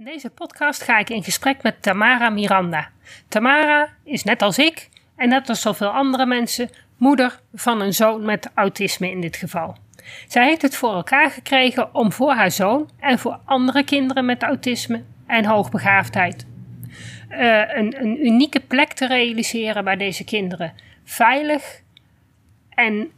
In deze podcast ga ik in gesprek met Tamara Miranda. Tamara is net als ik en net als zoveel andere mensen moeder van een zoon met autisme in dit geval. Zij heeft het voor elkaar gekregen om voor haar zoon en voor andere kinderen met autisme en hoogbegaafdheid uh, een, een unieke plek te realiseren waar deze kinderen veilig en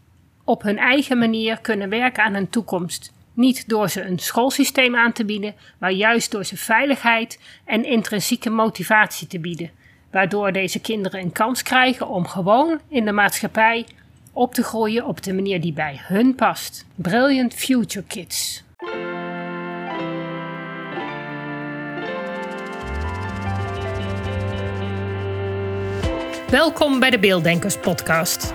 op hun eigen manier kunnen werken aan hun toekomst. Niet door ze een schoolsysteem aan te bieden, maar juist door ze veiligheid en intrinsieke motivatie te bieden. Waardoor deze kinderen een kans krijgen om gewoon in de maatschappij op te groeien op de manier die bij hun past. Brilliant Future Kids. Welkom bij de Beelddenkers podcast.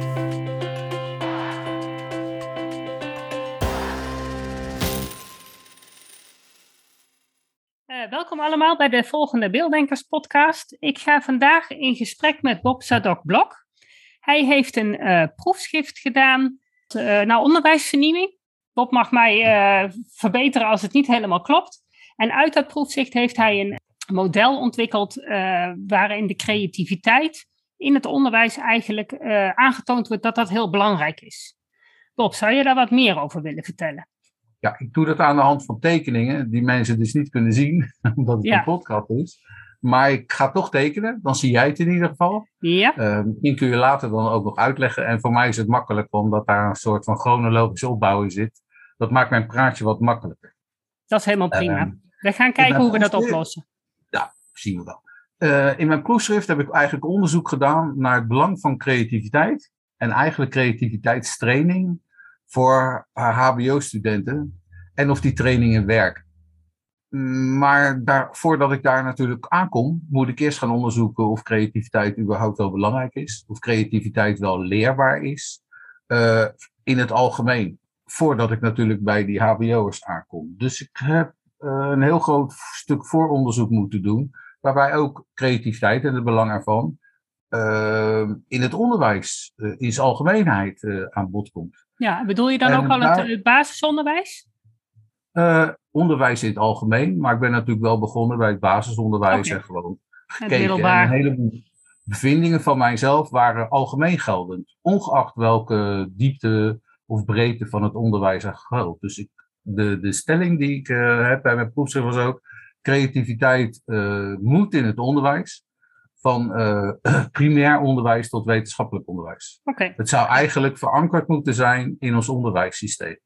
Welkom allemaal bij de volgende Beelddenkers podcast. Ik ga vandaag in gesprek met Bob Zadok Blok. Hij heeft een uh, proefschrift gedaan uh, naar onderwijsvernieuwing. Bob mag mij uh, verbeteren als het niet helemaal klopt. En uit dat proefschrift heeft hij een model ontwikkeld waarin de creativiteit in het onderwijs eigenlijk aangetoond wordt dat dat heel belangrijk is. Bob, zou je daar wat meer over willen vertellen? Ja, ik doe dat aan de hand van tekeningen, die mensen dus niet kunnen zien, omdat het een podcast is. Maar ik ga toch tekenen, dan zie jij het in ieder geval. Ja. Uh, misschien kun je later dan ook nog uitleggen. En voor mij is het makkelijk, omdat daar een soort van chronologische opbouw in zit. Dat maakt mijn praatje wat makkelijker. Dat is helemaal prima. Uh, we gaan kijken hoe we dat oplossen. Ja, zien we wel. Uh, in mijn proefschrift heb ik eigenlijk onderzoek gedaan naar het belang van creativiteit. En eigenlijk creativiteitstraining voor HBO-studenten en of die trainingen werken. Maar daar, voordat ik daar natuurlijk aankom, moet ik eerst gaan onderzoeken of creativiteit überhaupt wel belangrijk is. Of creativiteit wel leerbaar is. Uh, in het algemeen. Voordat ik natuurlijk bij die HBO'ers aankom. Dus ik heb uh, een heel groot stuk vooronderzoek moeten doen. Waarbij ook creativiteit en het belang ervan uh, in het onderwijs in zijn algemeenheid aan bod komt. Ja, bedoel je dan ook al het, het basisonderwijs? Uh, onderwijs in het algemeen, maar ik ben natuurlijk wel begonnen bij het basisonderwijs okay. en gewoon gekeken. En een heleboel bevindingen van mijzelf waren algemeen geldend, ongeacht welke diepte of breedte van het onderwijs er geldt. Dus ik, de, de stelling die ik uh, heb bij mijn proefschrift was ook, creativiteit uh, moet in het onderwijs van uh, primair onderwijs tot wetenschappelijk onderwijs. Okay. Het zou eigenlijk verankerd moeten zijn in ons onderwijssysteem.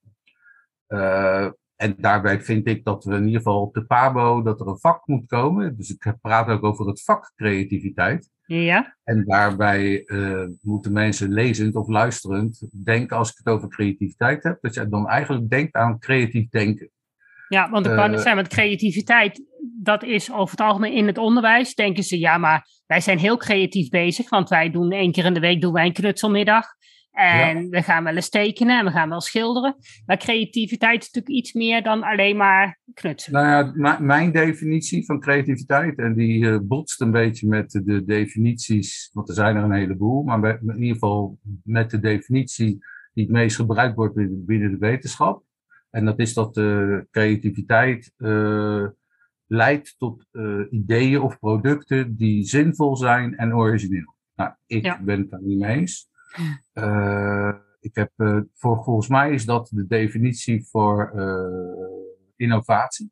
Uh, en daarbij vind ik dat we in ieder geval op de PABO, dat er een vak moet komen. Dus ik praat ook over het vak creativiteit. Ja. En daarbij uh, moeten mensen lezend of luisterend denken, als ik het over creativiteit heb, dat je dan eigenlijk denkt aan creatief denken. Ja, want ik kan uh, zijn met creativiteit, dat is over het algemeen in het onderwijs, denken ze, ja, maar wij zijn heel creatief bezig, want wij doen één keer in de week doen wij een knutselmiddag. En ja. we gaan wel eens tekenen en we gaan wel schilderen. Maar creativiteit is natuurlijk iets meer dan alleen maar knutselen. Nou ja, mijn definitie van creativiteit, en die uh, botst een beetje met de definities, want er zijn er een heleboel, maar in ieder geval met de definitie die het meest gebruikt wordt binnen de wetenschap. En dat is dat uh, creativiteit uh, leidt tot ideeën of producten die zinvol zijn en origineel. Nou, ik ja. ben het daar niet mee eens. Ik heb, voor, volgens mij is dat de definitie voor innovatie.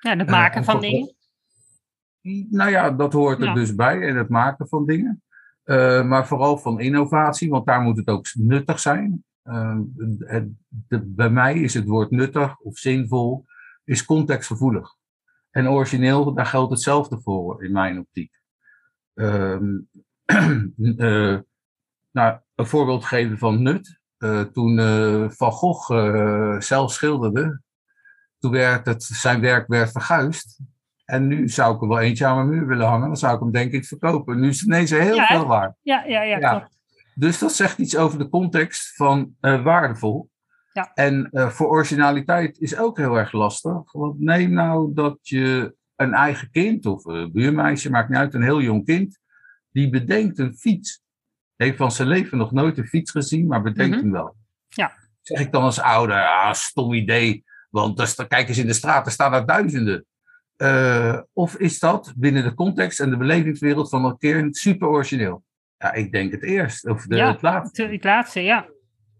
Ja, het maken van dingen. Nou ja, dat hoort er ja. dus bij, en het maken van dingen. maar vooral van innovatie, want daar moet het ook nuttig zijn. Het, de, bij mij is het woord nuttig of zinvol, is contextgevoelig. En origineel, daar geldt hetzelfde voor in mijn optiek. nou, een voorbeeld geven van nut. Uh, toen uh, Van Gogh zelf schilderde, toen werd het, zijn werk werd verguisd. En nu zou ik er wel eentje aan mijn muur willen hangen. Dan zou ik hem denk ik verkopen. Nu is het ineens heel Ja, veel waard. Ja, ja, ja, Ja. Dus dat zegt iets over de context van eh, waardevol. Ja. En eh, voor originaliteit is ook heel erg lastig. Want neem nou dat je een eigen kind of een buurmeisje, maakt niet uit, een heel jong kind, die bedenkt een fiets. Heeft van zijn leven nog nooit een fiets gezien, maar bedenkt Mhm. hem wel. Ja. Zeg ik dan als ouder, ah, stom idee. Want sta- kijk eens in de straat, er staan er duizenden. Eh, of is dat binnen de context en de belevingswereld van een keer super origineel? Ja, ik denk het eerst, of de, Ja. het laatste. Het, het laatste, ja.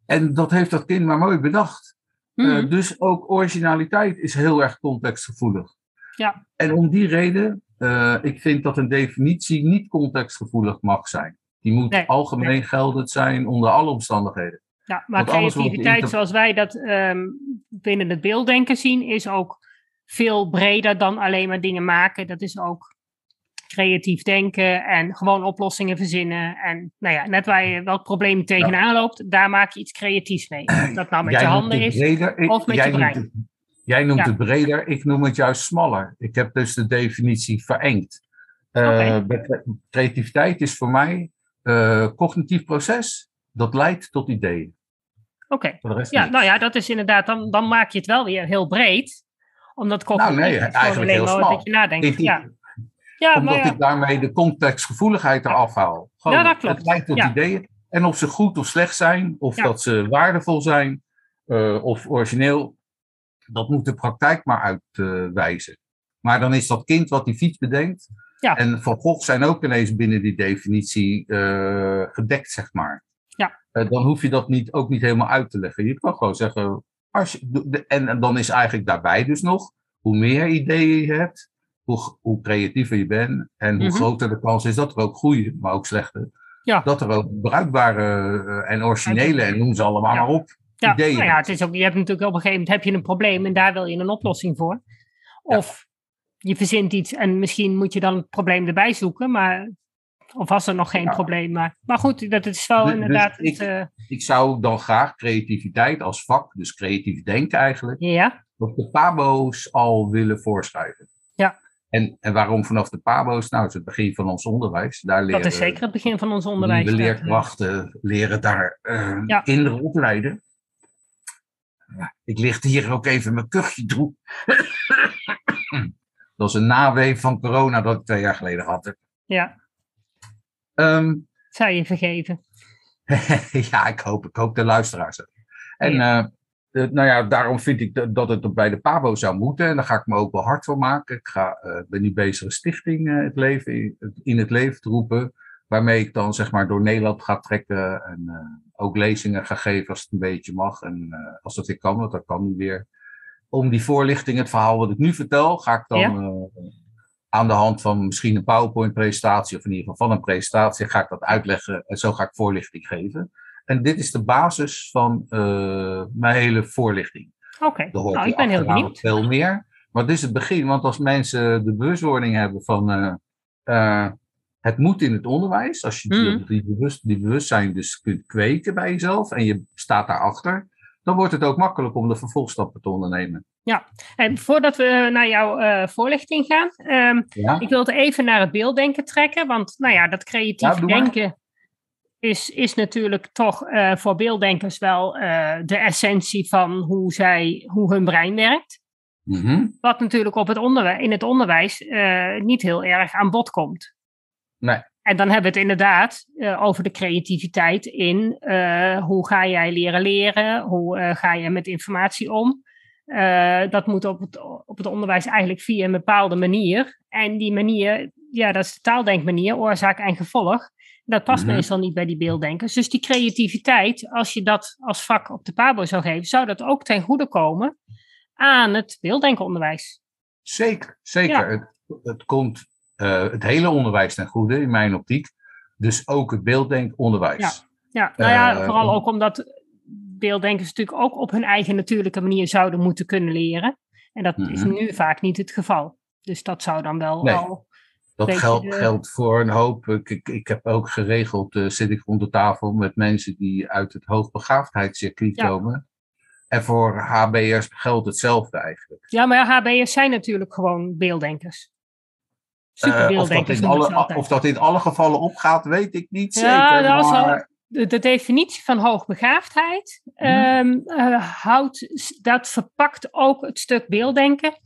En dat heeft dat kind maar mooi bedacht. Eh, Mhm. dus ook originaliteit is heel erg contextgevoelig. Ja. En om die reden, eh, ik vind dat een definitie niet contextgevoelig mag zijn. Die moet Nee, algemeen geldend zijn onder alle omstandigheden. Ja, maar Want creativiteit zoals wij dat ehm, binnen het beelddenken zien, is ook veel breder dan alleen maar dingen maken. Dat is ook creatief denken en gewoon oplossingen verzinnen. En nou ja, net waar je welk probleem tegenaan loopt, daar maak je iets creatiefs mee. Of dat nou met Jij je handen is. breder, ik- of met jij je noemt brein. het- Jij noemt Ja. het breder, ik noem het juist smaller. Ik heb dus de definitie verengd. Eh, Creativiteit is voor mij eh cognitief proces dat leidt tot ideeën. Oké, ja, nou ja, dat is inderdaad, dan, dan maak je het wel weer heel breed. Omdat cognitief Nou, nee, eigenlijk heel smal. dat je nadenkt. Ja. Ja, Omdat maar ja. ik daarmee de contextgevoeligheid eraf haal. Gewoon, Ja, dat klopt. Het leidt tot Ja. ideeën. En of ze goed of slecht zijn, of dat ze waardevol zijn, eh, of origineel, dat moet de praktijk maar uitwijzen. maar dan is dat kind wat die fiets bedenkt. Ja. En Van Gogh zijn ook ineens binnen die definitie eh, gedekt, zeg maar. Ja. Eh, dan hoef je dat niet, ook niet helemaal uit te leggen. Je kan gewoon zeggen. Als je, de- en, en dan is eigenlijk daarbij dus nog, hoe meer ideeën je hebt, hoe, hoe creatiever je bent en hoe Mhm. groter de kans is dat er ook goede, maar ook slechte, Ja. dat er ook bruikbare eh, en originele, en noem ze allemaal Ja. maar op, Ja, ideeën nou ja, het is ook, je hebt natuurlijk op een gegeven moment heb je een probleem en daar wil je een oplossing voor. Of je verzint iets en misschien moet je dan het probleem erbij zoeken, maar of was er nog geen Ja. probleem. Maar, maar goed, dat is wel Dus- dus inderdaad. ik- het, eh, Ik zou dan graag creativiteit als vak, dus creatief denken eigenlijk, ja, op de pabo's al willen voorschrijven. En, en waarom vanaf de pabo's? Nou, het is het begin van ons onderwijs. Daar leren dat is zeker het begin van ons onderwijs. eh, leerkrachten leren daar eh, Ja. kinderen opleiden. Ja, ik licht hier ook even mijn kuchje droeg. dat is een nawee van corona dat ik twee jaar geleden had. ja, Ehm, zou je vergeven. ja, ik hoop, ik hoop de luisteraars. En eh, nou ja, daarom vind ik dat, dat het bij de PABO zou moeten. En daar ga ik me ook wel hard voor maken. Ik ga, eh, ben nu bezig een stichting eh, het leven, in, het leven te roepen. Waarmee ik dan zeg maar door Nederland ga trekken. En eh, ook lezingen ga geven als het een beetje mag. En eh, als dat weer kan, want dat kan niet weer. Om die voorlichting, het verhaal wat ik nu vertel, ga ik dan Ja. eh, aan de hand van misschien een PowerPoint-presentatie. Of in ieder geval van een presentatie, ga ik dat uitleggen. En zo ga ik voorlichting geven. En dit is de basis van eh, mijn hele voorlichting. Oké, nou, ik ben heel benieuwd. nog veel meer. Maar dit is het begin, want als mensen de bewustwording hebben van eh, eh, het moet in het onderwijs, als je die, Mhm. die, bewust, die bewustzijn dus kunt kweken bij jezelf en je staat daarachter, dan wordt het ook makkelijk om de vervolgstappen te ondernemen. En voordat we naar jouw voorlichting gaan, ehm, Ja? Ik wil het even naar het beelddenken trekken, want nou ja, dat creatief Ja, denken is, is natuurlijk toch eh, voor beelddenkers wel eh, de essentie van hoe, zij, hoe hun brein werkt. Mhm. Wat natuurlijk op het onderwijs, in het onderwijs eh, niet heel erg aan bod komt. Nee. En dan hebben we het inderdaad over de creativiteit in hoe ga jij leren leren, hoe ga je met informatie om. Dat moet op het, op het onderwijs eigenlijk via een bepaalde manier. En die manier, ja, dat is de taaldenkmanier, oorzaak en gevolg. Dat past Mhm. meestal niet bij die beelddenkers. Dus die creativiteit, als je dat als vak op de PABO zou geven, zou dat ook ten goede komen aan het beelddenkenonderwijs. Zeker, zeker. Het, het komt eh, het hele onderwijs ten goede, in mijn optiek. Dus ook het beelddenkonderwijs. Ja, nou ja, Eh, vooral ook omdat beelddenkers natuurlijk ook op hun eigen natuurlijke manier zouden moeten kunnen leren. En dat is Mhm. nu vaak niet het geval. Dus dat zou dan wel Nee. al. Dat geldt, de- geldt voor een hoop. Ik, ik, ik heb ook geregeld, eh, zit ik rond de tafel met mensen die uit het hoogbegaafdheidscircuit Ja. komen. En voor HB'ers geldt hetzelfde eigenlijk. Ja, maar HB'ers zijn natuurlijk gewoon beelddenkers. Uh, of, dat in alle, of dat in alle gevallen opgaat, weet ik niet ja, zeker. Dat maar... de, de, definitie van hoogbegaafdheid um, uh, houdt, dat verpakt ook het stuk beelddenken.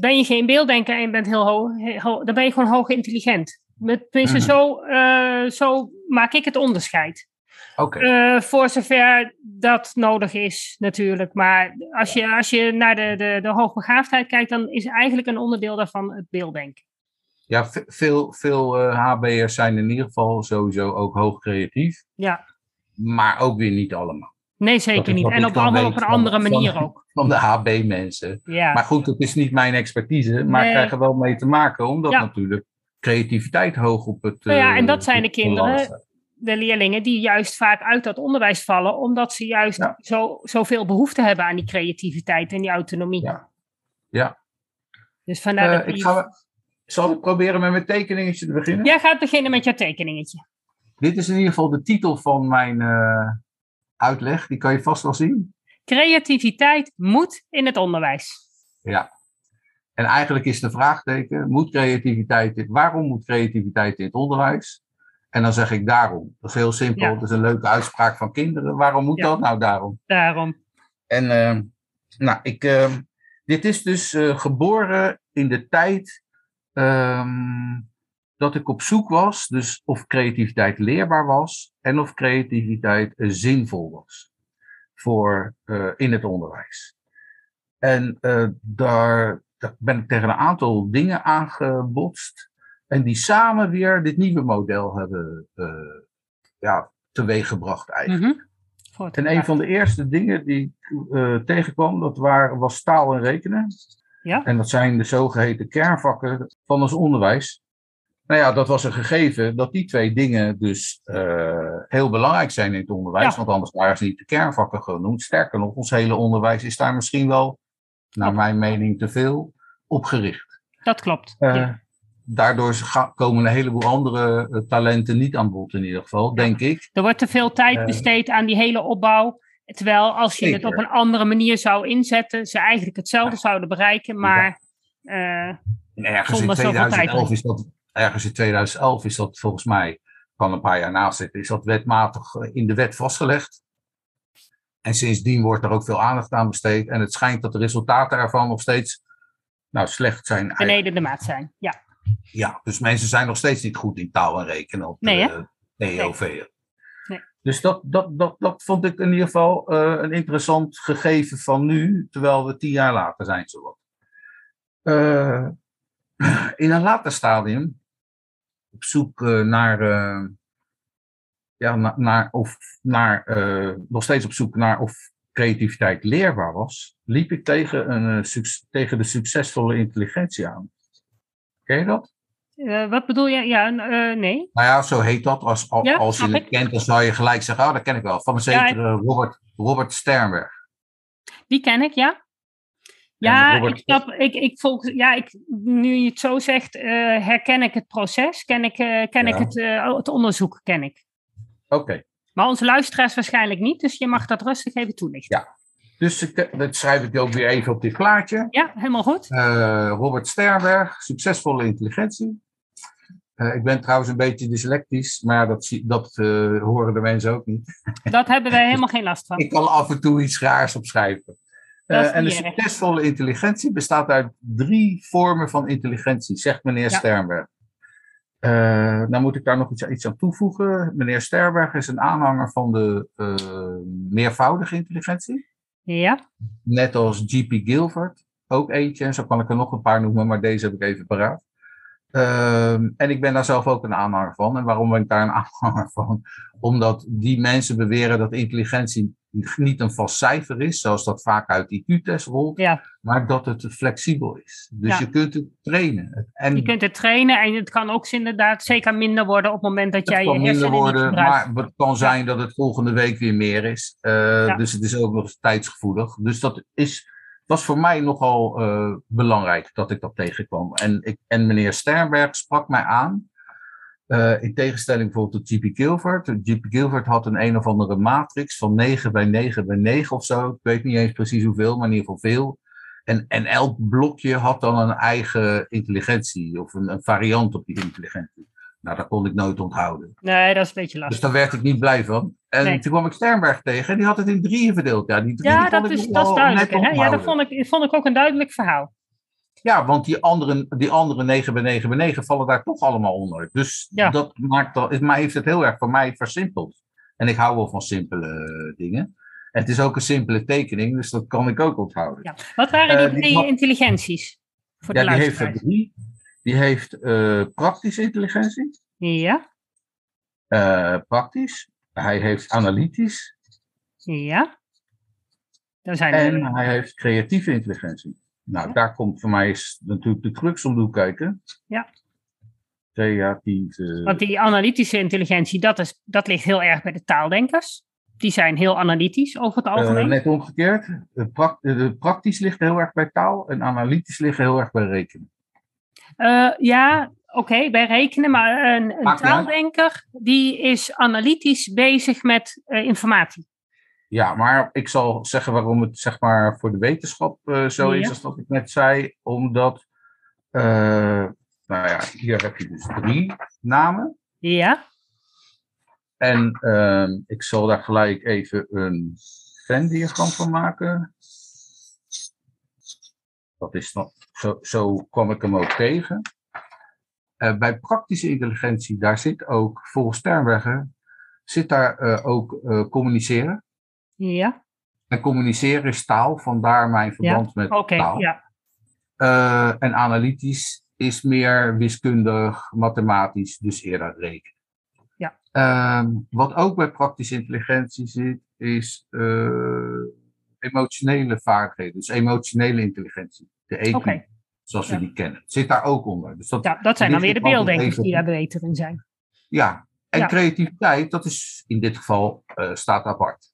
Ben je geen beelddenker en je bent heel hoog, ho dan ben je gewoon hoog intelligent. Met, tenminste, Mhm. zo, uh, zo maak ik het onderscheid. Okay. Uh, voor zover dat nodig is, natuurlijk. Maar als je, als je naar de, de, de hoogbegaafdheid kijkt, dan is eigenlijk een onderdeel daarvan het beelddenken. Ja, veel, veel HB'ers zijn in ieder geval sowieso ook hoog creatief. Ja. Maar ook weer niet allemaal. Nee, zeker niet. En op, allemaal op een andere van, manier van, ook. Van de HB-mensen. Ja. Maar goed, dat is niet mijn expertise. Maar Nee. ik krijg er wel mee te maken, omdat Ja. natuurlijk creativiteit hoog op het. Nou ja, eh, en dat zijn de het kinderen, de leerlingen, die juist vaak uit dat onderwijs vallen, omdat ze juist Ja. zo, zoveel behoefte hebben aan die creativiteit en die autonomie. Ja. Ja. Dus vandaar Eh, dat ik ga, zal ik proberen met mijn tekeningetje te beginnen? Jij gaat beginnen met jouw tekeningetje. Dit is in ieder geval de titel van mijn eh, uitleg. Die kan je vast wel zien. Creativiteit moet in het onderwijs. Ja. En eigenlijk is de vraagteken, moet creativiteit, waarom moet creativiteit in het onderwijs? En dan zeg ik daarom. Dat is heel simpel. Ja. Dat is een leuke uitspraak van kinderen. Waarom moet Ja. dat? Nou, daarom. Daarom. En eh, nou, ik, eh, dit is dus eh, geboren in de tijd ehm, dat ik op zoek was, dus of creativiteit leerbaar was en of creativiteit eh, zinvol was voor, eh, in het onderwijs. En eh, daar, daar ben ik tegen een aantal dingen aangebotst en die samen weer dit nieuwe model hebben eh, ja, teweeggebracht eigenlijk. Mhm. En een van de eerste dingen die ik tegenkwam, dat waren, was taal en rekenen. Ja. En dat zijn de zogeheten kernvakken van ons onderwijs. Nou ja, dat was een gegeven dat die twee dingen dus eh, heel belangrijk zijn in het onderwijs. Ja. Want anders waren ze niet de kernvakken genoemd. Sterker nog, ons hele onderwijs is daar misschien wel, naar mijn mening, te veel op gericht. Dat klopt. Eh, Ja. Daardoor komen een heleboel andere eh, talenten niet aan bod in ieder geval, denk ik. Er wordt te veel tijd besteed aan die hele opbouw. Terwijl als je het op een andere manier zou inzetten, ze eigenlijk hetzelfde Ja. zouden bereiken. Maar eh, En ergens in, Zonder zoveel tijd 2011 erin. is dat, ergens in 2011 is dat volgens mij, kan een paar jaar naast zitten, is dat wetmatig eh, in de wet vastgelegd. En sindsdien wordt er ook veel aandacht aan besteed. En het schijnt dat de resultaten ervan nog steeds nou, slecht zijn. eigenlijk. beneden de maat zijn. Ja. Ja, dus mensen zijn nog steeds niet goed in taal en rekenen op Nee, de EOV. Nee. Dus dat, dat, dat, dat vond ik in ieder geval eh, een interessant gegeven van nu, terwijl we tien jaar later zijn. Zowat. Eh, in een later stadium, op zoek eh, naar, eh, ja, na- naar, of naar, eh, nog steeds op zoek naar of creativiteit leerbaar was, liep ik tegen, een, tegen de succesvolle intelligentie aan. Ken je dat? Wat bedoel je? Ja, nee. Nou ja, zo heet dat. Als, Ja, als je het kent, dan zou je gelijk zeggen, oh, dat ken ik wel. Van een Ja, zekere Robert, Robert Sternberg. Die ken ik, ja. Ja, Robert- ik snap, ik, ik volg, ja, ik, nu je het zo zegt, eh, herken ik het proces, ken ik, eh, ken ik het, eh, het onderzoek, ken ik. Oké, Maar onze luisteraars waarschijnlijk niet, dus je mag dat rustig even toelichten. Ja. dus ik, dat schrijf ik ook weer even op dit plaatje. Ja, helemaal goed. Robert Sternberg, succesvolle intelligentie. Ik ben trouwens een beetje dyslectisch, maar dat, dat horen de mensen ook niet. Dat hebben wij helemaal geen last van. Ik kan af en toe iets raars opschrijven. Eh, en de succesvolle intelligentie bestaat uit drie vormen van intelligentie, zegt meneer Ja. Sternberg. Eh dan moet ik daar nog iets, iets aan toevoegen. Meneer Sternberg is een aanhanger van de eh, meervoudige intelligentie. Ja, Net als G.P. Gilbert, ook eentje. En zo kan ik er nog een paar noemen, maar deze heb ik even paraat. Ehm, en ik ben daar zelf ook een aanhanger van. En waarom ben ik daar een aanhanger van? Omdat die mensen beweren dat intelligentie niet een vast cijfer is, zoals dat vaak uit IQ-test rolt, ja. maar dat het flexibel is. Dus Ja. je kunt het trainen. En Je kunt het trainen en het kan ook inderdaad zeker minder worden op het moment dat het jij je kan minder hersenen niet worden, gebruikt. maar het kan zijn dat het volgende week weer meer is. Eh. Dus het is ook nog tijdsgevoelig. Dus dat is, was voor mij nogal eh, belangrijk dat ik dat tegenkwam. En, ik, en meneer Sternberg sprak mij aan. Eh, in tegenstelling bijvoorbeeld tot G.P. Gilbert. G.P. Gilbert had een een of andere matrix van 9 bij 9 bij 9 of zo. Ik weet niet eens precies hoeveel, maar in ieder geval veel. En, en elk blokje had dan een eigen intelligentie of een, een variant op die intelligentie. Nou, dat kon ik nooit onthouden. Nee, dat is een beetje Dus lastig. daar werd ik niet blij van. En Nee. toen kwam ik Sternberg tegen en die had het in drieën verdeeld. Ja, die Ja, dat is, dat is duidelijk. Hè? Ja, dat vond ik, vond ik ook een duidelijk verhaal. Ja, want die andere, die andere 9 bij 9 bij 9 vallen daar toch allemaal onder. Dus Ja. dat maakt al, het, mij heeft het heel erg voor mij versimpeld. En ik hou wel van simpele dingen. En het is ook een simpele tekening, dus dat kan ik ook onthouden. Ja. Wat waren die Eh, die drie intelligenties? Voor Ja, de die heeft er drie. Die heeft eh, praktische intelligentie, Ja, eh, praktisch. Hij heeft analytisch ja. Daar zijn er. en hij heeft creatieve intelligentie. Nou, Ja. daar komt voor mij is natuurlijk de crux om de hoek kijken. Ja. Creatieve. Want die analytische intelligentie, dat, is, dat ligt heel erg bij de taaldenkers. Die zijn heel analytisch over het Eh, algemeen. net omgekeerd. De prak- de praktisch ligt heel erg bij taal en analytisch ligt heel erg bij rekenen. Eh, ja, oké, bij rekenen, maar een, taaldenker die is analytisch bezig met eh, informatie. Ja, maar ik zal zeggen waarom het zeg maar voor de wetenschap eh, zo is als dat ik net zei. Omdat, eh, nou ja, hier heb je dus drie namen. Ja, En ehm, ik zal daar gelijk even een Venn-diagram van maken. Dat is dan, zo, zo kwam ik hem ook tegen. Eh, bij praktische intelligentie, daar zit ook, volgens Sternberger, zit daar ook communiceren. Ja, En communiceren is taal, vandaar mijn verband met taal. ja. Eh, en analytisch is meer wiskundig, mathematisch, dus eerder rekenen. Ja. Ehm, wat ook bij praktische intelligentie zit, is eh, emotionele vaardigheden, dus emotionele intelligentie, de EQ, zoals we Ja. die kennen. Zit daar ook onder. Dus dat, ja, dat zijn dan weer de er beelddenkers die daar beter in zijn. Ja, en creativiteit, dat is in dit geval eh, staat apart.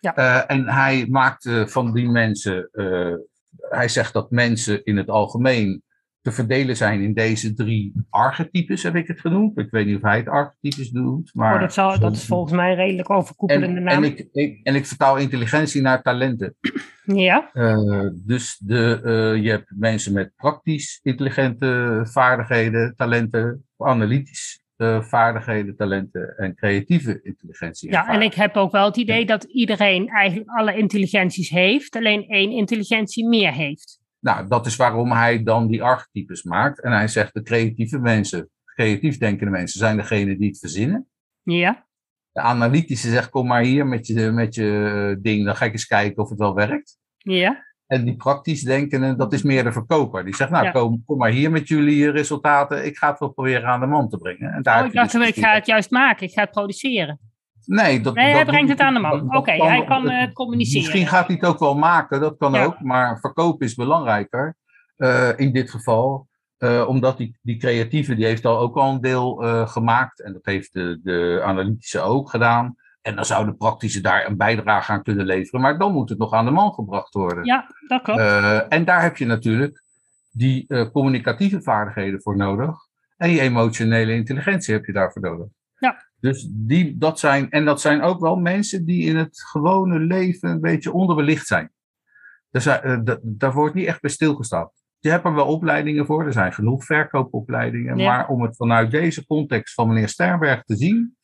Ja. Eh, en hij maakt van die mensen, eh, hij zegt dat mensen in het algemeen te verdelen zijn in deze drie archetypes, heb ik het genoemd. Ik weet niet of hij het archetypes doet, maar... oh, dat, zal, dat is volgens mij een redelijk overkoepelende en, naam. en, ik, ik, en ik vertaal intelligentie naar talenten. Ja, Eh, dus de, je hebt mensen met praktisch intelligente vaardigheden, talenten, analytisch vaardigheden, talenten en creatieve intelligentie. ja, en ik heb ook wel het idee dat iedereen eigenlijk alle intelligenties heeft, alleen één intelligentie meer heeft. Nou, dat is waarom hij dan die archetypes maakt. En hij zegt de creatieve mensen, creatief denkende mensen, zijn degene die het verzinnen. Ja, De analytische zegt, kom maar hier met je, met je ding, dan ga ik eens kijken of het wel werkt. ja, En die praktisch denkende, dat is meer de verkoper. Die zegt, nou, Ja. kom, kom maar hier met jullie resultaten. Ik ga het wel proberen aan de man te brengen. En daar Oh, ik dacht, dus ik ga het juist maken, ik ga het produceren. Nee, dat, Nee, dat hij brengt het aan de man. Oké, hij kan eh, het- communiceren. Misschien gaat hij het ook wel maken, dat kan Ja. ook. Maar verkopen is belangrijker eh, in dit geval. eh, omdat die, die creatieve, die heeft al ook al een deel eh, gemaakt. En dat heeft de, de analytische ook gedaan. En dan zou de praktische daar een bijdrage aan kunnen leveren. Maar dan moet het nog aan de man gebracht worden. Ja, dat klopt. Eh, en daar heb je natuurlijk die eh, communicatieve vaardigheden voor nodig. En die emotionele intelligentie heb je daarvoor nodig. Ja. Dus die, dat zijn, en dat zijn ook wel mensen die in het gewone leven een beetje onderbelicht zijn. Er zijn eh, d- daar wordt niet echt bij stilgestaan. Je hebt er wel opleidingen voor, er zijn genoeg verkoopopleidingen. Ja. Maar om het vanuit deze context van meneer Sternberg te zien,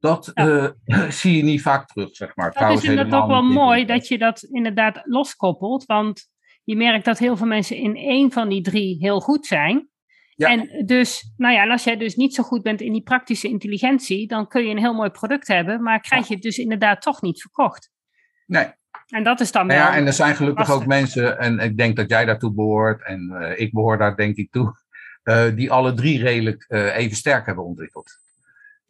dat Ja. eh, zie je niet vaak terug, zeg maar. Dat Trouwens, is inderdaad ook wel mooi dat je dat inderdaad loskoppelt. Want je merkt dat heel veel mensen in één van die drie heel goed zijn. Ja. En dus, nou ja, en als jij dus niet zo goed bent in die praktische intelligentie, dan kun je een heel mooi product hebben, maar krijg je het dus inderdaad toch niet verkocht. Nee, En dat is dan Nou ja, en er zijn gelukkig lastig. ook mensen, en ik denk dat jij daartoe behoort, en eh, ik behoor daar denk ik toe, eh, die alle drie redelijk even sterk hebben ontwikkeld.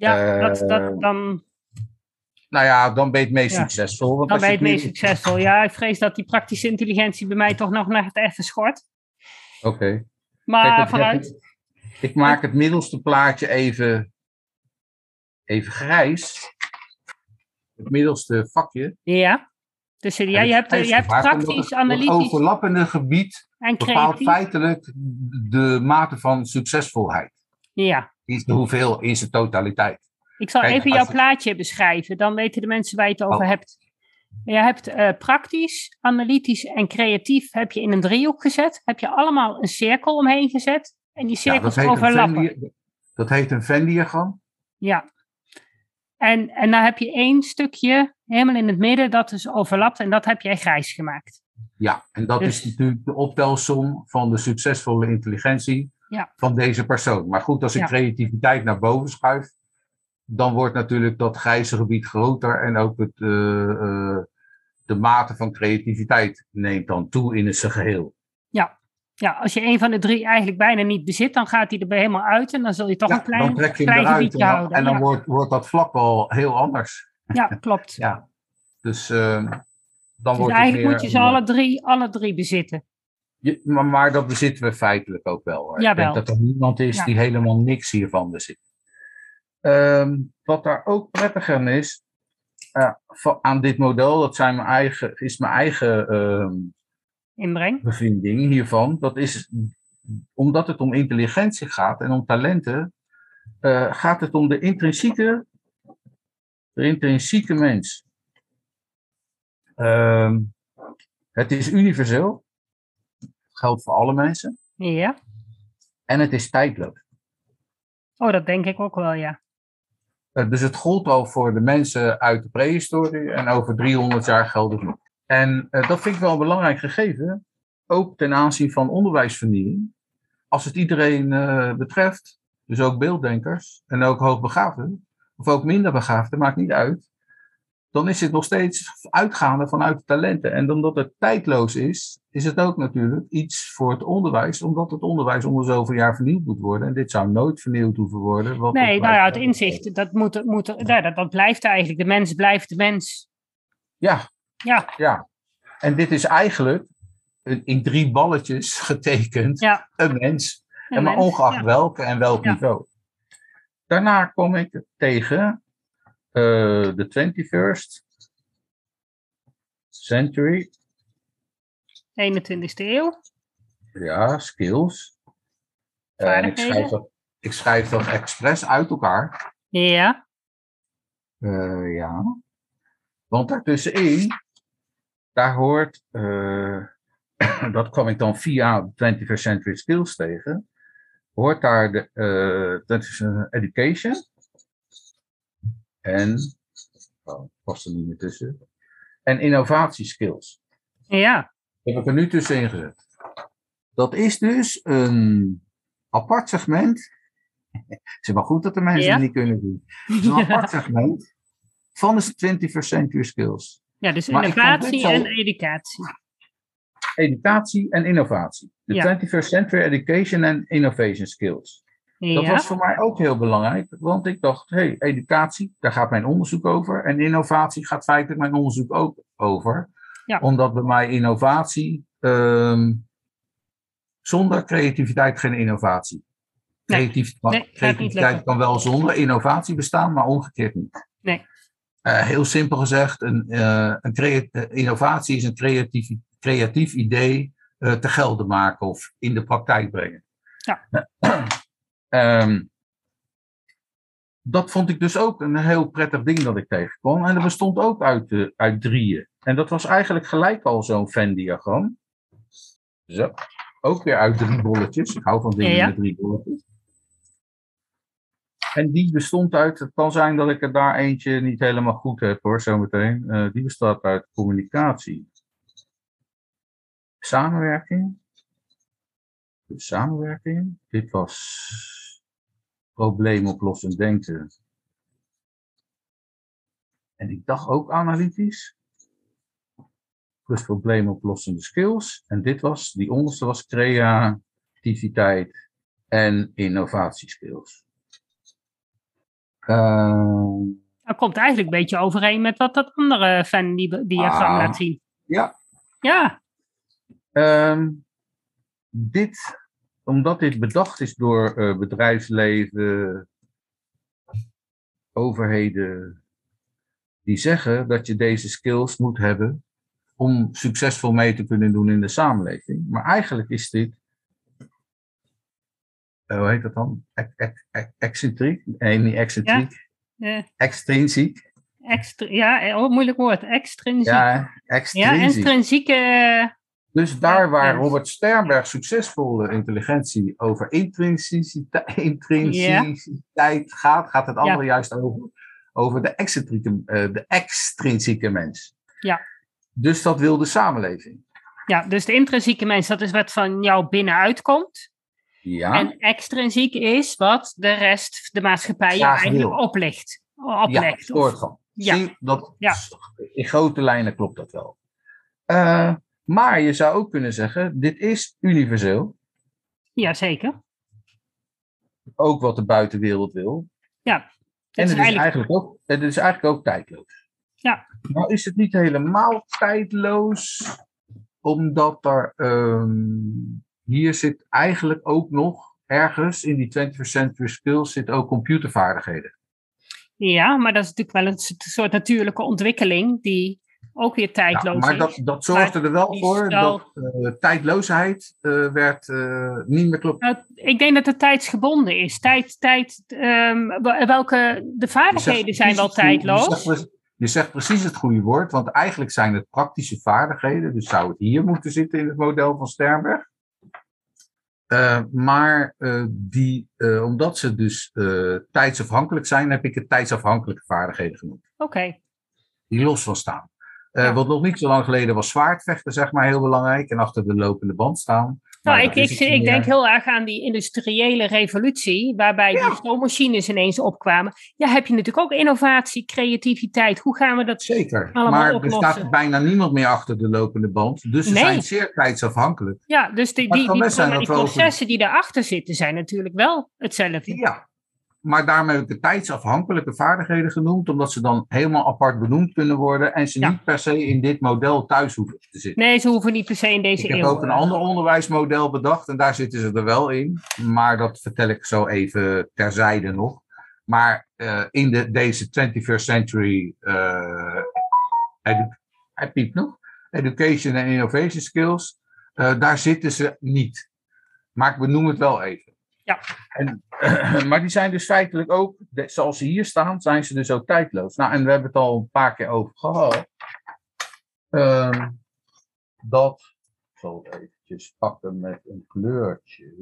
Ja, dat, eh, dat, dan, Nou ja, dan ben je het meest Ja. succesvol. Want dan ben je het het meest succesvol. Ja, ik vrees dat die praktische intelligentie bij mij toch nog net even schort. Oké. Maar Kijk, het- vanuit. Ik maak het middelste plaatje even, even grijs. Het middelste vakje. Ja. Dus ja, En je het hebt, je grijze hebt praktisch, omdat het- Het analytisch overlappende gebied en bepaalt feitelijk de mate van succesvolheid. Ja. Is de hoeveel in zijn totaliteit. Ik zal Kijk, even jouw je- plaatje beschrijven, dan weten de mensen waar je het over Oh. hebt. Je hebt uh, praktisch, analytisch en creatief heb je in een driehoek gezet. Heb je allemaal een cirkel omheen gezet. En die cirkels ja, overlappen. dat heet een Venn-diagram. Ja. En, en dan heb je één stukje helemaal in het midden dat dus overlapt. En dat heb jij grijs gemaakt. Ja, en dat is dus- natuurlijk de optelsom van de succesvolle intelligentie ja. van deze persoon. Maar goed, als ik creativiteit naar boven schuif, dan wordt natuurlijk dat grijze gebied groter en ook het, uh, uh, de mate van creativiteit neemt dan toe in zijn geheel. Ja. ja, als je een van de drie eigenlijk bijna niet bezit, dan gaat hij er helemaal uit en dan zul je toch een klein, dan klein gebiedje en houden. En dan wordt, wordt dat vlak wel heel anders. Ja, klopt. ja. Dus, uh, dan dus wordt eigenlijk moet je ze alle drie, alle drie bezitten. Je, maar, maar, dat bezitten we feitelijk ook wel. Hoor. Ik denk dat er niemand is die helemaal niks hiervan bezit. Um, wat daar ook prettig aan is, uh, aan dit model, dat zijn mijn eigen, is mijn eigen um, Inbreng. bevinding hiervan. Dat is omdat het om intelligentie gaat en om talenten, uh, gaat het om de intrinsieke, de intrinsieke mens. Um, het is universeel. Geldt voor alle mensen. Ja. En het is tijdloos. Oh, dat denk ik ook wel, ja. Eh, dus het gold al voor de mensen uit de prehistorie en over 300 jaar geldt het nog. En uh, dat vind ik wel een belangrijk gegeven, ook ten aanzien van onderwijsvernieuwing. Als het iedereen uh, betreft, dus ook beelddenkers en ook hoogbegaafden, of ook minder begaafden, maakt niet uit dan is het nog steeds uitgaande vanuit de talenten. En omdat het tijdloos is, is het ook natuurlijk iets voor het onderwijs, omdat het onderwijs onder zoveel jaar vernieuwd moet worden. En dit zou nooit vernieuwd hoeven worden. nee, nou ja, het inzicht, dat, moet, moet, ja, dat, dat blijft eigenlijk. De mens blijft de mens. Ja. Ja. ja. En dit is eigenlijk in drie balletjes getekend ja. een mens. en maar ongeacht welke en welk niveau. Daarna kom ik tegen uh, the 21st century. 21ste eeuw. Ja, skills. En ik schrijf, dat, ik schrijf dat expres uit elkaar. Ja. Uh, ja. Want daartussenin, daar hoort, uh, dat kwam ik dan via 21st century skills tegen, hoort daar de uh, education en, oh, past er niet meer tussen, en innovatieskills. Ja. heb ik er nu tussenin gezet. Dat is dus een apart segment. Het is maar goed dat de mensen het niet kunnen doen. Het is een apart segment van de 21st century skills. Ja, dus innovatie en educatie. Educatie en innovatie. De ja. 21st century education and innovation skills. Dat was voor mij ook heel belangrijk, want ik dacht, hé, hey, educatie, daar gaat mijn onderzoek over. En innovatie gaat feitelijk mijn onderzoek ook over. Ja. Omdat bij mij innovatie, um, zonder creativiteit geen innovatie. Creatief, nee, creativiteit kan wel zonder innovatie bestaan, maar omgekeerd niet. Nee. Uh, heel simpel gezegd, een, uh, een uh, innovatie is een creatief, creatief idee te gelden maken of in de praktijk brengen. Ja. Um, dat vond ik dus ook een heel prettig ding dat ik tegenkwam. En dat bestond ook uit, uh, uit drieën. En dat was eigenlijk gelijk al zo'n Venn-diagram. Zo. Ook weer uit drie bolletjes. Ik hou van dingen ja, met drie bolletjes. En die bestond uit, het kan zijn dat ik er daar eentje niet helemaal goed heb hoor, zometeen. Uh, die bestaat uit communicatie, samenwerking, samenwerking. Dit was probleemoplossend denken. En ik dacht ook analytisch. Plus probleemoplossende skills. En dit was, die onderste was creativiteit en innovatieskills. Uh, dat komt eigenlijk een beetje overeen met wat dat andere fan diagram ah, laat zien. Ja. Ja. Um, dit omdat dit bedacht is door uh, bedrijfsleven, overheden, die zeggen dat je deze skills moet hebben om succesvol mee te kunnen doen in de samenleving. Maar eigenlijk is dit, uh, hoe heet dat dan? Excentriek? Nee, niet excentriek. Ja. Extrinsiek. Extra, ja, oh, moeilijk woord. Extrinsiek. Ja, Ja, ja extrinsiek. intrinsieke. Dus daar waar. Robert Sternberg succesvolle intelligentie over intrinsiciteit, intrinsiciteit gaat, gaat het andere juist over, over de, excentrieke, eh, de extrinsieke mens. Ja. Dus dat wil de samenleving. Ja, dus de intrinsieke mens, dat is wat van jou binnenuit komt. Ja, En extrinsiek is wat de rest, de maatschappij, Graag eigenlijk wil. oplegt. ja van. Ja. Zie, dat, Ja. In grote lijnen klopt dat wel. Eh, maar je zou ook kunnen zeggen, dit is universeel. Jazeker. Ook wat de buitenwereld wil. Ja. En Het is is, eigenlijk, ook, het is eigenlijk ook tijdloos. Ja. Nou is het niet helemaal tijdloos, omdat er ehm, hier zit eigenlijk ook nog ergens in die 21st century skills zit ook computervaardigheden. ja, maar dat is natuurlijk wel een soort natuurlijke ontwikkeling die ook weer Ja, tijdloos maar dat, dat zorgde er wel voor dat eh, tijdloosheid eh, werd eh, niet meer klopt. Nou, ik denk dat het tijdsgebonden is. Tijd, tijd, ehm, wel- welke, de vaardigheden zijn wel tijdloos. Je zegt, pre- je zegt precies het goede woord, want eigenlijk zijn het praktische vaardigheden. Dus zou het hier moeten zitten in het model van Sternberg. Maar die, omdat ze dus tijdsafhankelijk zijn, heb ik het tijdsafhankelijke vaardigheden genoemd. Oké, Die los van staan. Eh, Ja. Want nog niet zo lang geleden was zwaardvechten zeg maar heel belangrijk. En achter de lopende band staan. Nou, dat ik, ik, ik denk heel erg aan die industriële revolutie, waarbij die stoommachines ineens opkwamen. Ja, heb je natuurlijk ook innovatie, creativiteit. Hoe gaan we dat Zeker. allemaal maar er staat bijna niemand meer achter de lopende band. Dus ze Nee. zijn zeer tijdsafhankelijk. Ja, dus die, die, die, over- processen die daarachter zitten zijn natuurlijk wel hetzelfde. Ja, maar daarmee heb ik de tijdsafhankelijke vaardigheden genoemd, omdat ze dan helemaal apart benoemd kunnen worden en ze Ja. niet per se in dit model thuis hoeven te zitten. Nee, ze hoeven niet per se in deze Ik heb eeuw. ook een ander onderwijsmodel bedacht en daar zitten ze er wel in, maar dat vertel ik zo even terzijde nog. Maar eh, in de, deze 21st century eh, edu- piept nog, education en innovation skills, eh, daar zitten ze niet. Maar ik benoem het wel even. Ja. Maar die zijn dus feitelijk ook, zoals ze hier staan, zijn ze dus ook tijdloos. Nou, en we hebben het al een paar keer over gehad. Ehm, dat, ik zal het eventjes pakken met een kleurtje.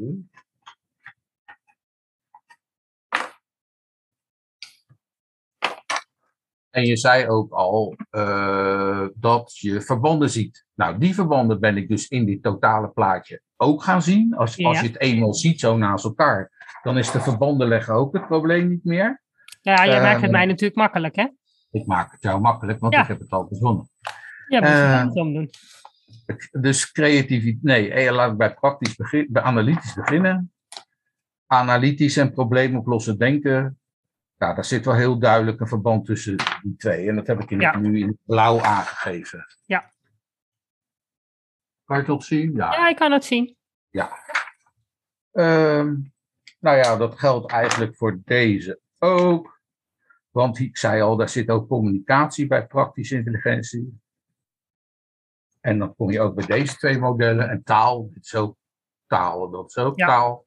En je zei ook al eh, dat je verbanden ziet. Nou, die verbanden ben ik dus in dit totale plaatje ook gaan zien. Als, als je het eenmaal ziet zo naast elkaar, dan is de verbanden leggen ook het probleem niet meer. Ja, jij maakt het Eh, mij natuurlijk makkelijk, hè? Ik maak het jou makkelijk, want Ja. ik heb het al verzonnen. Ja, moet je Eh, het andersom doen. Dus creativiteit, nee, eh, laat ik bij praktisch begin, bij analytisch beginnen. Analytisch en probleemoplossend denken. Ja, daar zit wel heel duidelijk een verband tussen die twee. En dat heb ik in, Ja. nu in blauw aangegeven. Ja. Kan je op zien? Ja. Ja, ik kan het zien. Ehm, nou ja, dat geldt eigenlijk voor deze ook. Want ik zei al, daar zit ook communicatie bij praktische intelligentie. En dan kom je ook bij deze twee modellen. En taal, dit is ook taal, dat is ook Ja. taal.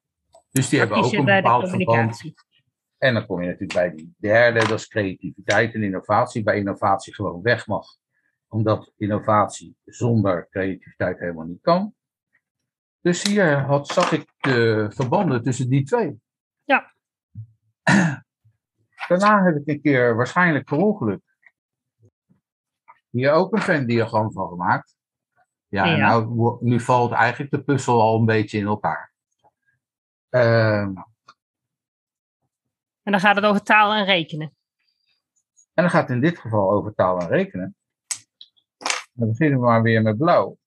Dus die hebben ook een bepaald verband. En dan kom je natuurlijk bij die derde, dat is creativiteit en innovatie. Bij innovatie gewoon weg mag. Omdat innovatie zonder creativiteit helemaal niet kan. Dus hier had, zag ik de verbanden tussen die twee. Ja. Daarna heb ik een keer, waarschijnlijk per ongeluk, hier ook een Venn-diagram van gemaakt. Ja, nou, nu valt eigenlijk de puzzel al een beetje in elkaar. Ehm, En dan gaat het over taal en rekenen. En dan gaat het in dit geval over taal en rekenen. Dan beginnen we maar weer met blauw.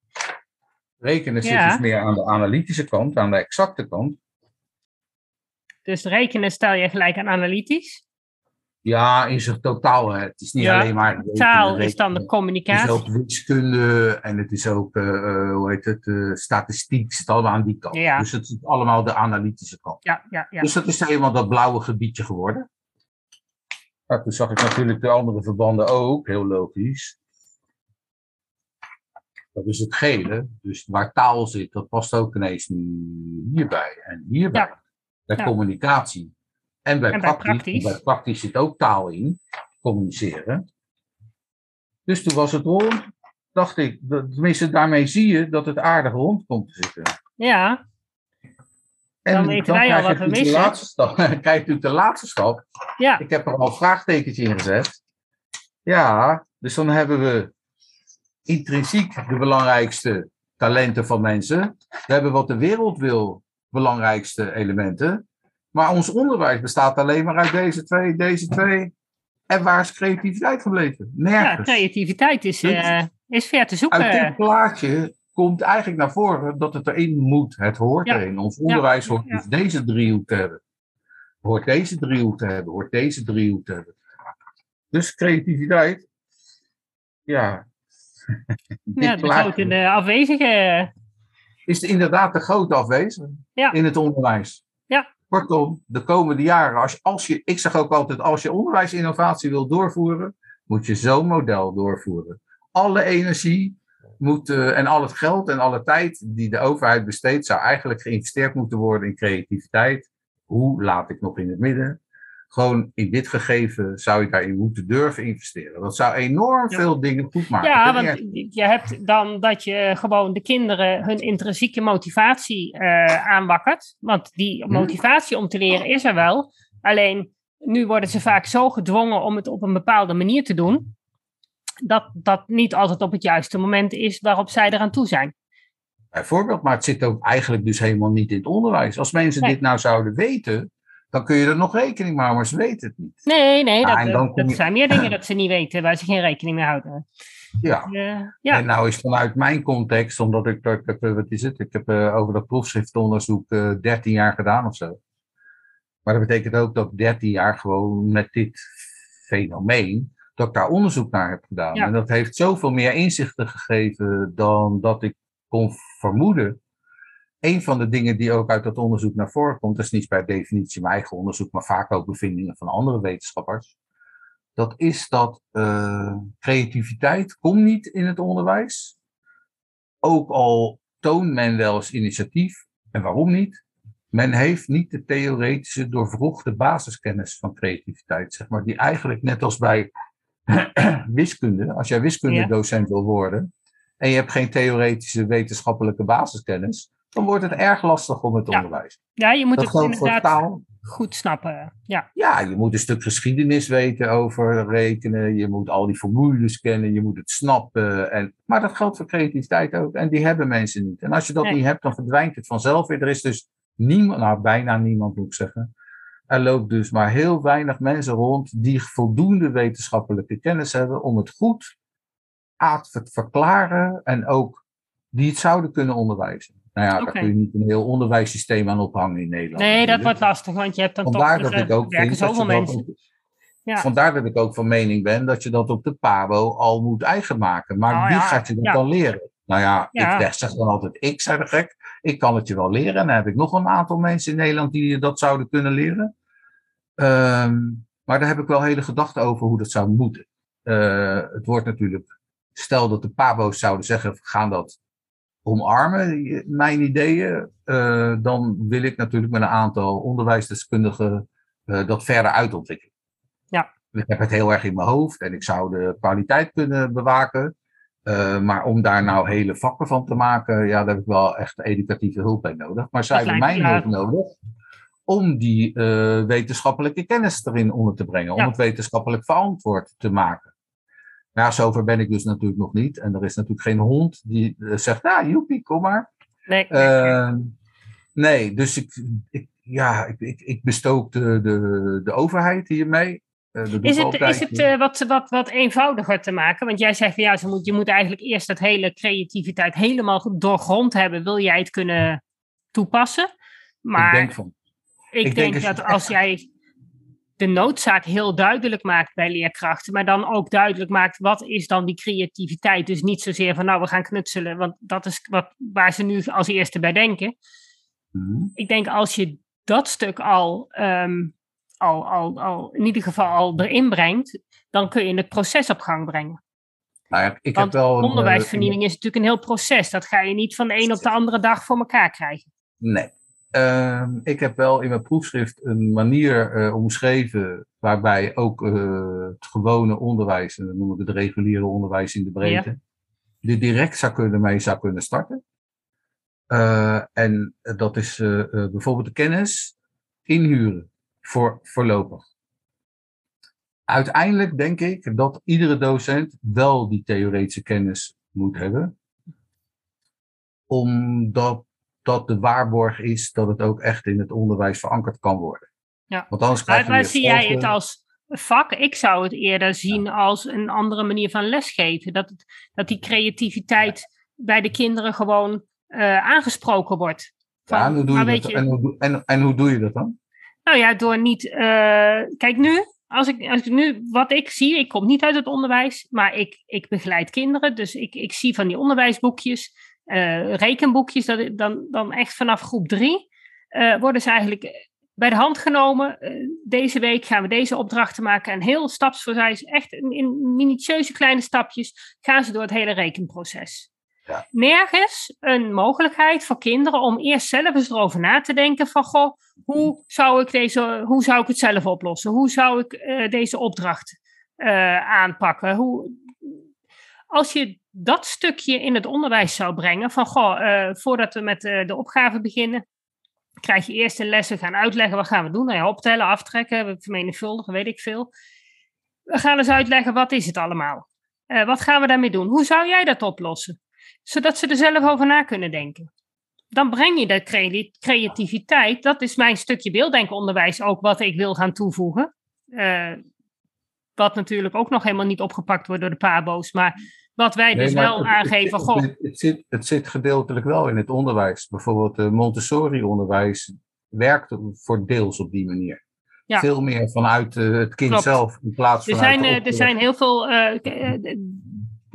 Rekenen zit Ja. dus meer aan de analytische kant, aan de exacte kant. Dus rekenen stel je gelijk aan analytisch. Ja, in zijn totaal. hè. Het is niet Ja, alleen maar. rekenen, Taal is dan de rekenen. Het is communicatie. ook wiskunde en het is ook, eh, hoe heet het, eh, statistiek zit allemaal aan die kant. Ja. Dus het is allemaal de analytische kant. Ja, ja, ja. Dus dat is helemaal dat blauwe gebiedje geworden. Nou, toen zag ik natuurlijk de andere verbanden ook, heel logisch. Dat is het gele. Dus waar taal zit, dat past ook ineens nu hierbij en hierbij. Ja. Bij Ja. communicatie. En bij, En bij praktisch, praktisch. Bij praktisch zit ook taal in, communiceren. Dus toen was het rond. Dacht ik, tenminste daarmee zie je dat het aardig rond komt te zitten. Ja, En Dan weten wij al wat we missen. laatste stap. krijg je natuurlijk de laatste stap. ja, Ik heb er al vraagtekens in gezet. Ja, dus dan hebben we intrinsiek de belangrijkste talenten van mensen. We hebben wat de wereld wil, belangrijkste elementen. Maar ons onderwijs bestaat alleen maar uit deze twee, deze twee. En waar is creativiteit gebleven? ja Nergens. creativiteit is, eh, is ver te zoeken. Uit dit plaatje komt eigenlijk naar voren dat het erin moet. Het hoort Ja. erin. Ons onderwijs hoort ja. dus deze driehoek te hebben. Hoort deze driehoek te hebben. Hoort deze driehoek te hebben. Dus creativiteit. Ja. ja, de grote de afwezige. is inderdaad de grote afwezig Ja. in het onderwijs. Ja. Kortom, de komende jaren, als, als je, ik zeg ook altijd, als je onderwijsinnovatie wil doorvoeren, moet je zo'n model doorvoeren. Alle energie moet, eh, en al het geld en alle tijd die de overheid besteedt, zou eigenlijk geïnvesteerd moeten worden in creativiteit. Hoe laat ik nog in het midden? Gewoon in dit gegeven zou ik daarin moeten durven investeren. Dat zou enorm Ja. veel dingen goed maken. Ja, want je hebt dan dat je gewoon de kinderen hun intrinsieke motivatie eh, aanwakkert. Want die motivatie om te leren is er wel. Alleen nu worden ze vaak zo gedwongen om het op een bepaalde manier te doen. Dat dat niet altijd op het juiste moment is waarop zij eraan toe zijn. Bijvoorbeeld, maar het zit ook eigenlijk dus helemaal niet in het onderwijs. Als mensen Nee. dit nou zouden weten, dan kun je er nog rekening mee houden, maar ze weten het niet. Nee, nee, dat, dan dat je- zijn meer dingen dat ze niet weten, waar ze geen rekening mee houden. Ja. Eh, ja. En nou is vanuit mijn context, omdat ik, ik heb, eh, wat is het, ik heb eh, over dat proefschriftonderzoek eh 13 jaar gedaan of zo. Maar dat betekent ook dat ik 13 jaar gewoon met dit fenomeen, dat ik daar onderzoek naar heb gedaan. Ja. En dat heeft zoveel meer inzichten gegeven dan dat ik kon vermoeden. Een van de dingen die ook uit dat onderzoek naar voren komt, dat is niet per definitie mijn eigen onderzoek, maar vaak ook bevindingen van andere wetenschappers. Dat is dat eh, creativiteit komt niet in het onderwijs. Ook al toont men wel eens initiatief. En waarom niet? Men heeft niet de theoretische doorvrochte basiskennis van creativiteit, zeg maar, die eigenlijk net als bij wiskunde, als jij wiskundedocent wil worden en je hebt geen theoretische wetenschappelijke basiskennis, dan wordt het erg lastig om het Ja. onderwijs. ja, je moet Dat het inderdaad taal. goed snappen. Ja, Ja, je moet een stuk geschiedenis weten over rekenen. Je moet al die formules kennen. Je moet het snappen. En, maar dat geldt voor creativiteit ook. En die hebben mensen niet. En als je dat Nee. niet hebt, dan verdwijnt het vanzelf weer. Er is dus niemand, nou bijna niemand moet ik zeggen. Er loopt dus maar heel weinig mensen rond die voldoende wetenschappelijke kennis hebben om het goed aan te verklaren en ook die het zouden kunnen onderwijzen. Nou ja, Oké. daar kun je niet een heel onderwijssysteem aan ophangen in Nederland. nee, dat wordt lastig, want je hebt dan Vandaar toch dat ik ook vind dat je mensen. op- Ja. Vandaar dat ik ook van mening ben dat je dat op de PABO al moet eigen maken. Maar Oh wie ja, gaat je dat ja. dan leren? Nou ja, ik zeg- zeg dan altijd, ik zei de gek, ik kan het je wel leren. En dan heb ik nog een aantal mensen in Nederland die je dat zouden kunnen leren. Ehm, maar daar heb ik wel hele gedachten over hoe dat zou moeten. Eh, het wordt natuurlijk, stel dat de PABO's zouden zeggen, we gaan dat omarmen, mijn ideeën. eh, dan wil ik natuurlijk met een aantal onderwijsdeskundigen eh, dat verder uitontwikkelen. Ik heb het heel erg in mijn hoofd en ik zou de kwaliteit kunnen bewaken. Eh, maar om daar nou hele vakken van te maken, ja, daar heb ik wel echt educatieve hulp bij nodig. Maar zij hebben me, hulp nodig om die wetenschappelijke kennis erin onder te brengen. Ja. Om het wetenschappelijk verantwoord te maken. Ja, zover ben ik dus natuurlijk nog niet. En er is natuurlijk geen hond die eh, zegt, nou, joepie, kom maar. Nee, Ehm, nee, dus ik, ik, ja, ik, ik, ik bestook de, de, de overheid hiermee. Eh, Is het, is het eh, wat, wat, wat eenvoudiger te maken? Want jij zegt van ja, ze moet, je moet eigenlijk eerst dat hele creativiteit helemaal doorgrond hebben. Wil jij het kunnen toepassen? Maar ik denk van, ik ik denk, denk als je dat als jij de noodzaak heel duidelijk maakt bij leerkrachten, maar dan ook duidelijk maakt wat is dan die creativiteit. Dus niet zozeer van nou we gaan knutselen, want dat is wat, waar ze nu als eerste bij denken. Mhm. Ik denk als je dat stuk al, ehm, al, al, al in ieder geval al erin brengt, dan kun je het proces op gang brengen. nou ja, ik Want heb wel een, onderwijsvernieuwing is natuurlijk een heel proces. Dat ga je niet van de een op de andere dag voor elkaar krijgen. eh, nee. Ehm, ik heb wel in mijn proefschrift een manier eh, omschreven waarbij ook uh, het gewone onderwijs, en dan noemen we het reguliere onderwijs in de breedte, ja. direct zou kunnen, mee zou kunnen starten. Uh, en dat is bijvoorbeeld de kennis inhuren voor voorlopig. Uiteindelijk denk ik dat iedere docent wel die theoretische kennis moet hebben. Omdat dat de waarborg is dat het ook echt in het onderwijs verankerd kan worden. Ja. Want anders je maar, zie jij het als vak? Ik zou het eerder zien als een andere manier van lesgeven. Dat, het, dat die creativiteit bij de kinderen gewoon uh, aangesproken wordt. Van, ja, en hoe, doe je dat, je, en, hoe, en, en hoe doe je dat dan? Nou ja, door niet. Uh, kijk, nu, als ik, als ik nu, wat ik zie, ik kom niet uit het onderwijs, maar ik, ik begeleid kinderen. Dus ik, ik zie van die onderwijsboekjes, uh, rekenboekjes, dat, dan, dan echt vanaf groep drie uh, worden ze eigenlijk bij de hand genomen. deze week gaan we deze opdrachten maken. En heel stapsgewijs, echt in, in minutieuze kleine stapjes, gaan ze door het hele rekenproces. Ja. Nergens een mogelijkheid voor kinderen om eerst zelf eens erover na te denken van, goh, hoe zou ik, deze, hoe zou ik het zelf oplossen? Hoe zou ik deze opdracht aanpakken? Hoe, als je dat stukje in het onderwijs zou brengen, van goh, uh, voordat we met de opgave beginnen, krijg je eerst een lessen gaan uitleggen, wat gaan we doen? Nou ja, optellen, aftrekken, vermenigvuldigen, weet ik veel. We gaan eens uitleggen, wat is het allemaal? wat gaan we daarmee doen? Hoe zou jij dat oplossen? Zodat ze er zelf over na kunnen denken dan breng je de creativiteit. Dat is mijn stukje beelddenkonderwijs ook wat ik wil gaan toevoegen. Uh, wat natuurlijk ook nog helemaal niet opgepakt wordt door de PABO's. Maar wat wij dus wel aangeven. Het, het, het, zit, het zit gedeeltelijk wel in het onderwijs. Bijvoorbeeld uh, Montessori-onderwijs werkt voor deels op die manier. Ja. Veel meer vanuit uh, het kind zelf in plaats van. Er zijn, er zijn heel veel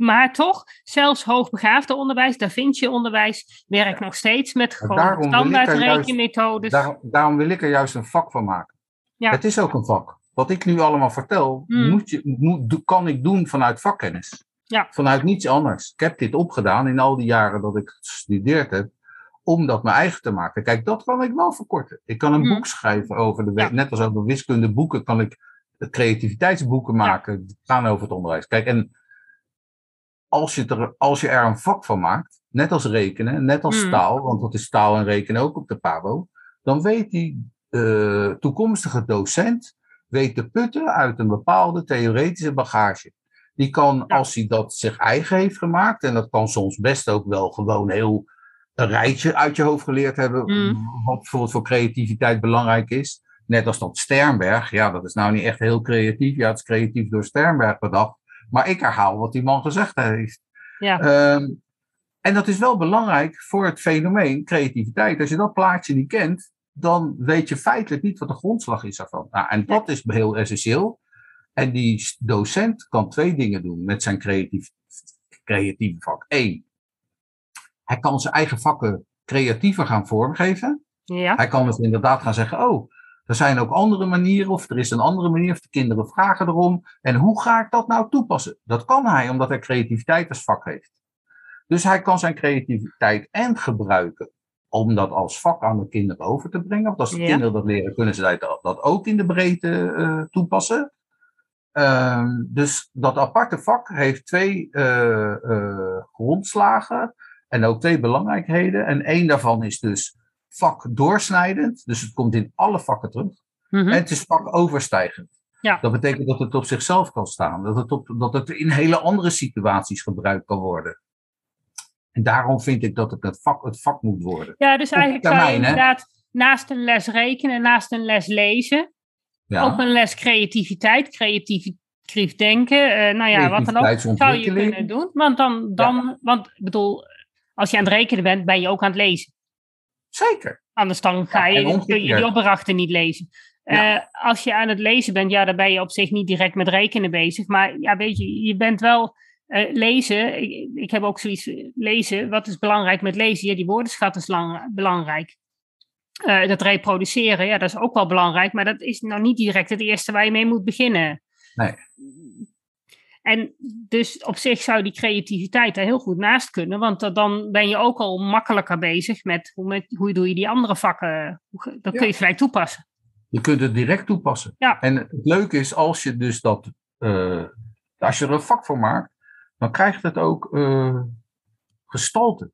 maar toch, zelfs hoogbegaafde onderwijs, Da Vinci-onderwijs, werkt nog steeds met gewoon standaard rekenmethodes. Daarom, wil ik er juist een vak van maken. Ja. Het is ook een vak. Wat ik nu allemaal vertel, hmm. moet je, moet, kan ik doen vanuit vakkennis. Ja. Vanuit niets anders. Ik heb dit opgedaan in al die jaren dat ik gestudeerd heb, om dat mijn eigen te maken. Kijk, dat kan ik wel verkorten. Ik kan een hmm. boek schrijven over de, net als over wiskundeboeken, kan ik creativiteitsboeken maken, die gaan over het onderwijs. Kijk, en als je, er, als je er een vak van maakt, net als rekenen, net als hmm. taal, want dat is taal en rekenen ook op de PABO, dan weet die uh, toekomstige docent weet te putten uit een bepaalde theoretische bagage. Die kan, als hij dat zich eigen heeft gemaakt, en dat kan soms best ook wel gewoon heel een rijtje uit je hoofd geleerd hebben, mm. wat bijvoorbeeld voor creativiteit belangrijk is. Net als dat Sternberg, ja, dat is nou niet echt heel creatief. Ja, het is creatief door Sternberg bedacht. Maar ik herhaal wat die man gezegd heeft. Ja. Um, en dat is wel belangrijk voor het fenomeen creativiteit. Als je dat plaatje niet kent, dan weet je feitelijk niet wat de grondslag is daarvan. Nou, en dat is heel essentieel. En die docent kan twee dingen doen met zijn creatief, creatieve vak. Eén, hij kan zijn eigen vakken creatiever gaan vormgeven. Ja. Hij kan dus inderdaad gaan zeggen, oh, er zijn ook andere manieren, of er is een andere manier, of de kinderen vragen erom. En hoe ga ik dat nou toepassen? Dat kan hij, omdat hij creativiteit als vak heeft. Dus hij kan zijn creativiteit en gebruiken om dat als vak aan de kinderen over te brengen. Want als de kinderen dat leren, kunnen ze dat, dat ook in de breedte uh, toepassen. Uh, dus dat aparte vak heeft twee uh, grondslagen en ook twee belangrijkheden. En één daarvan is dus vak doorsnijdend, dus het komt in alle vakken terug. Mhm. En het is vak overstijgend. Ja. Dat betekent dat het op zichzelf kan staan, dat het, op, dat het in hele andere situaties gebruikt kan worden. En daarom vind ik dat het het vak, het vak moet worden. Ja, dus eigenlijk termijn, zou je inderdaad naast een les rekenen, naast een les lezen, ja. ook een les creativiteit, creatief, denken, uh, nou ja, wat dan ook, zou je kunnen doen. Want dan, dan want ik bedoel, als je aan het rekenen bent, ben je ook aan het lezen. Zeker. Anders dan ga je, ja, je die opdrachten niet lezen. Uh, als je aan het lezen bent, ja, dan ben je op zich niet direct met rekenen bezig. Maar ja, weet je, je bent wel uh, lezen. Ik, ik, heb ook zoiets lezen. Wat is belangrijk met lezen? Ja, die woordenschat is lang, belangrijk. Uh, dat reproduceren, ja, dat is ook wel belangrijk. Maar dat is nou niet direct het eerste waar je mee moet beginnen. Nee. En dus op zich zou die creativiteit er heel goed naast kunnen, want dan ben je ook al makkelijker bezig met hoe, met, hoe doe je die andere vakken, dan kun je vrij toepassen. Je kunt het direct toepassen. Ja. En het leuke is als je dus dat, uh, als je er een vak voor maakt, dan krijgt het ook uh, gestalte.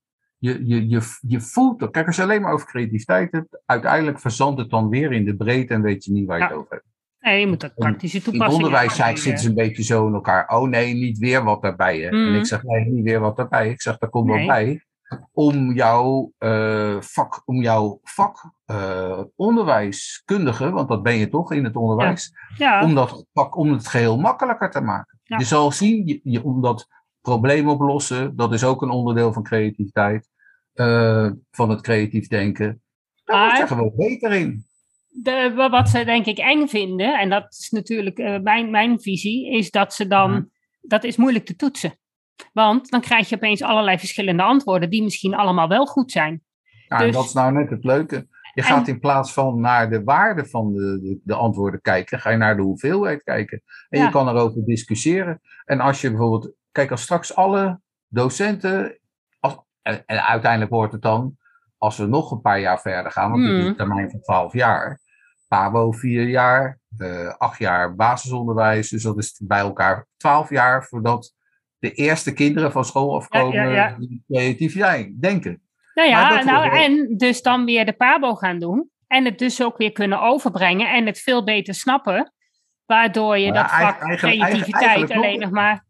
Je, je, je, je voelt het. Kijk, als je alleen maar over creativiteit hebt, uiteindelijk verzandt het dan weer in de breedte en weet je niet waar je ja. het over hebt. Nee, je moet ook praktische toepassingen In het onderwijs zitten ze een beetje zo in elkaar. Oh nee, niet weer wat daarbij. Hè? Mm. En ik zeg nee, niet weer wat daarbij. Ik zeg, daar komt Nee. wel bij. Om jouw uh, vak, om jouw vak uh, onderwijskundige, want dat ben je toch in het onderwijs, Ja, om dat vak, om het geheel makkelijker te maken. Ja. Je zal zien, je, je, omdat probleem oplossen, dat is ook een onderdeel van creativiteit, uh, van het creatief denken. Daar word je Maar- gewoon beter in. de, wat ze denk ik eng vinden, en dat is natuurlijk eh, mijn, mijn visie, is dat ze dan, Mhm. dat is moeilijk te toetsen. Want dan krijg je opeens allerlei verschillende antwoorden die misschien allemaal wel goed zijn. Ja, en Dus- dat is nou net het leuke. Je gaat in plaats van naar de waarde van de, de, de antwoorden kijken, ga je naar de hoeveelheid kijken. En Ja. je kan erover discussiëren. En als je bijvoorbeeld, kijk, als straks alle docenten, en, en uiteindelijk wordt het dan, als we nog een paar jaar verder gaan, want dit is Hmm. een termijn van 12 jaar, PABO vier jaar, eh, acht jaar basisonderwijs, dus dat is bij elkaar 12 jaar voordat de eerste kinderen van school afkomen Ja, ja, ja. die creativiteit denken. Nou ja, nou, en dus dan weer de PABO gaan doen. En het dus ook weer kunnen overbrengen en het veel beter snappen. Waardoor je dat vak eigenlijk- creativiteit eigenlijk alleen nog maar...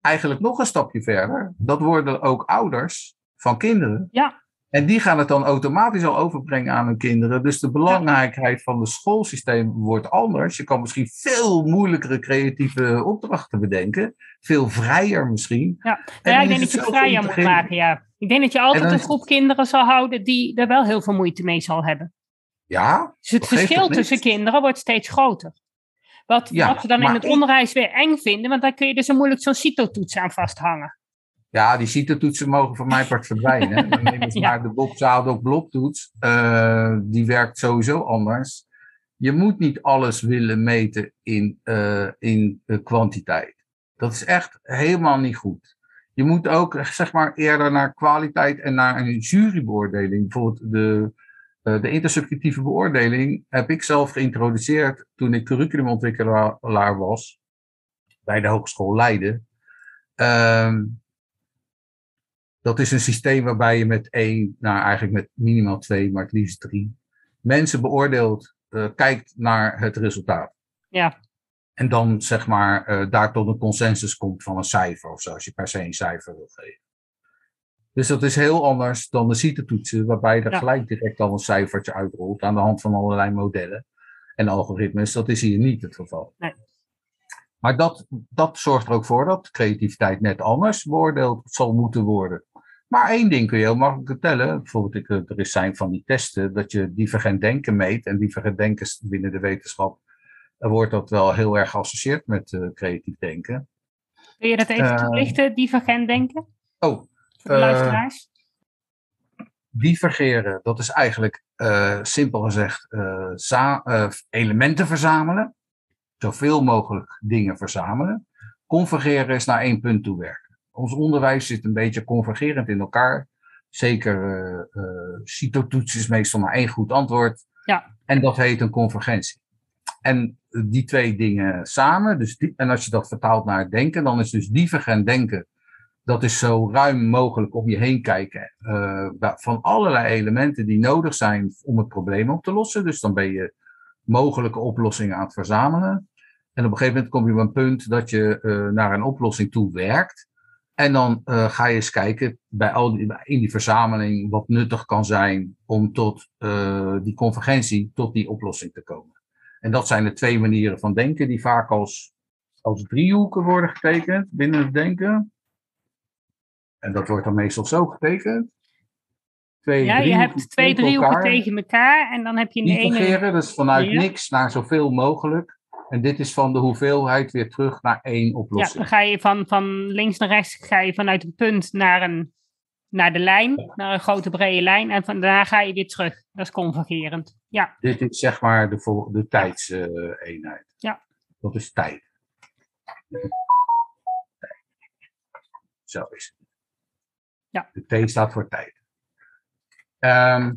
eigenlijk nog een stapje verder. Dat worden ook ouders van kinderen. Ja. En die gaan het dan automatisch al overbrengen aan hun kinderen. Dus de belangrijkheid van het schoolsysteem wordt anders. Je kan misschien veel moeilijkere creatieve opdrachten bedenken. Veel vrijer misschien. Ja, Nou ja, ik denk dat je vrijer moet maken, ja. Ik denk dat je altijd dan een groep kinderen zal houden die er wel heel veel moeite mee zal hebben. Ja, Dus het verschil tussen kinderen wordt steeds groter. Wat, Ja, wat we dan in het onderwijs weer eng vinden, want daar kun je dus zo moeilijk zo'n CITO-toets aan vasthangen. ja die CITO-toetsen mogen van mijn part verdwijnen. Dan nemen ze Ja. maar de Bob Zadok bloktoets. Eh, die werkt sowieso anders. Je moet niet alles willen meten in, eh, in eh, kwantiteit. Dat is echt helemaal niet goed. Je moet ook zeg maar eerder naar kwaliteit en naar een jurybeoordeling. Bijvoorbeeld de, de intersubjectieve beoordeling heb ik zelf geïntroduceerd toen ik curriculumontwikkelaar was bij de Hogeschool Leiden. Ehm, dat is een systeem waarbij je met één, nou eigenlijk met minimaal twee, maar het liefst drie, mensen beoordeelt, eh, kijkt naar het resultaat. Ja. En dan zeg maar eh, daar tot een consensus komt van een cijfer of zo, als je per se een cijfer wil geven. Dus dat is heel anders dan de CITE-toetsen, waarbij je er Ja. gelijk direct al een cijfertje uitrolt aan de hand van allerlei modellen en algoritmes. Dat is hier niet het geval. Nee. Maar dat, dat zorgt er ook voor dat creativiteit net anders beoordeeld zal moeten worden. Maar één ding kun je heel makkelijk vertellen. Bijvoorbeeld, ik, er is zijn van die testen dat je divergent denken meet. En divergent denken binnen de wetenschap dan wordt dat wel heel erg geassocieerd met eh, creatief denken. Kun je dat even Eh, toelichten, divergent denken? Oh, Voor de eh, luisteraars? divergeren, dat is eigenlijk eh, simpel gezegd eh, elementen verzamelen. Zoveel mogelijk dingen verzamelen. Convergeren is naar één punt toe werken. Ons onderwijs zit een beetje convergerend in elkaar. Zeker CITO-toets is meestal maar één goed antwoord. Ja. En dat heet een convergentie. En die twee dingen samen, dus die, en als je dat vertaalt naar het denken, dan is dus divergent denken dat is zo ruim mogelijk om je heen kijken eh, van allerlei elementen die nodig zijn om het probleem op te lossen. Dus dan ben je mogelijke oplossingen aan het verzamelen. En op een gegeven moment kom je op een punt dat je eh, naar een oplossing toe werkt. En dan eh, ga je eens kijken bij al die, in die verzameling wat nuttig kan zijn om tot die convergentie, tot die oplossing te komen. En dat zijn de twee manieren van denken die vaak als, als driehoeken worden getekend binnen het denken. En dat wordt dan meestal zo getekend. Twee Ja, je hebt twee tegen driehoeken elkaar. tegen elkaar en dan heb je de ene... Dus vanuit Ja. niks naar zoveel mogelijk. En dit is van de hoeveelheid weer terug naar één Ja, oplossing. dan ga je van, van links naar rechts ga je vanuit een punt naar, een, naar de lijn, naar een grote brede lijn. En van daarna ga je weer terug. Dat is convergerend. Ja, Dit is zeg maar de, de tijdseenheid. Ja. Dat is tijd. Zo is het. Ja. De T staat voor tijd. Ehm,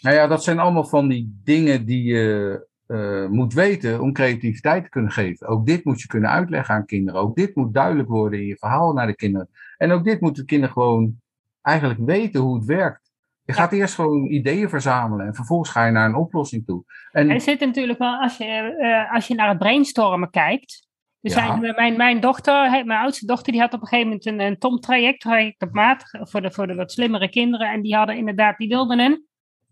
nou ja, dat zijn allemaal van die dingen die je uh, moet weten om creativiteit te kunnen geven. Ook dit moet je kunnen uitleggen aan kinderen. Ook dit moet duidelijk worden in je verhaal naar de kinderen. En ook dit moeten de kinderen gewoon eigenlijk weten hoe het werkt. Je gaat eerst gewoon ideeën verzamelen en vervolgens ga je naar een oplossing toe. En er zit natuurlijk wel, als je, uh, als je naar het brainstormen kijkt. Zijn, mijn, mijn dochter, mijn oudste dochter, die had op een gegeven moment een, een TOM-traject, traject op maat, voor de, voor de wat slimmere kinderen. En die hadden inderdaad, die wilden een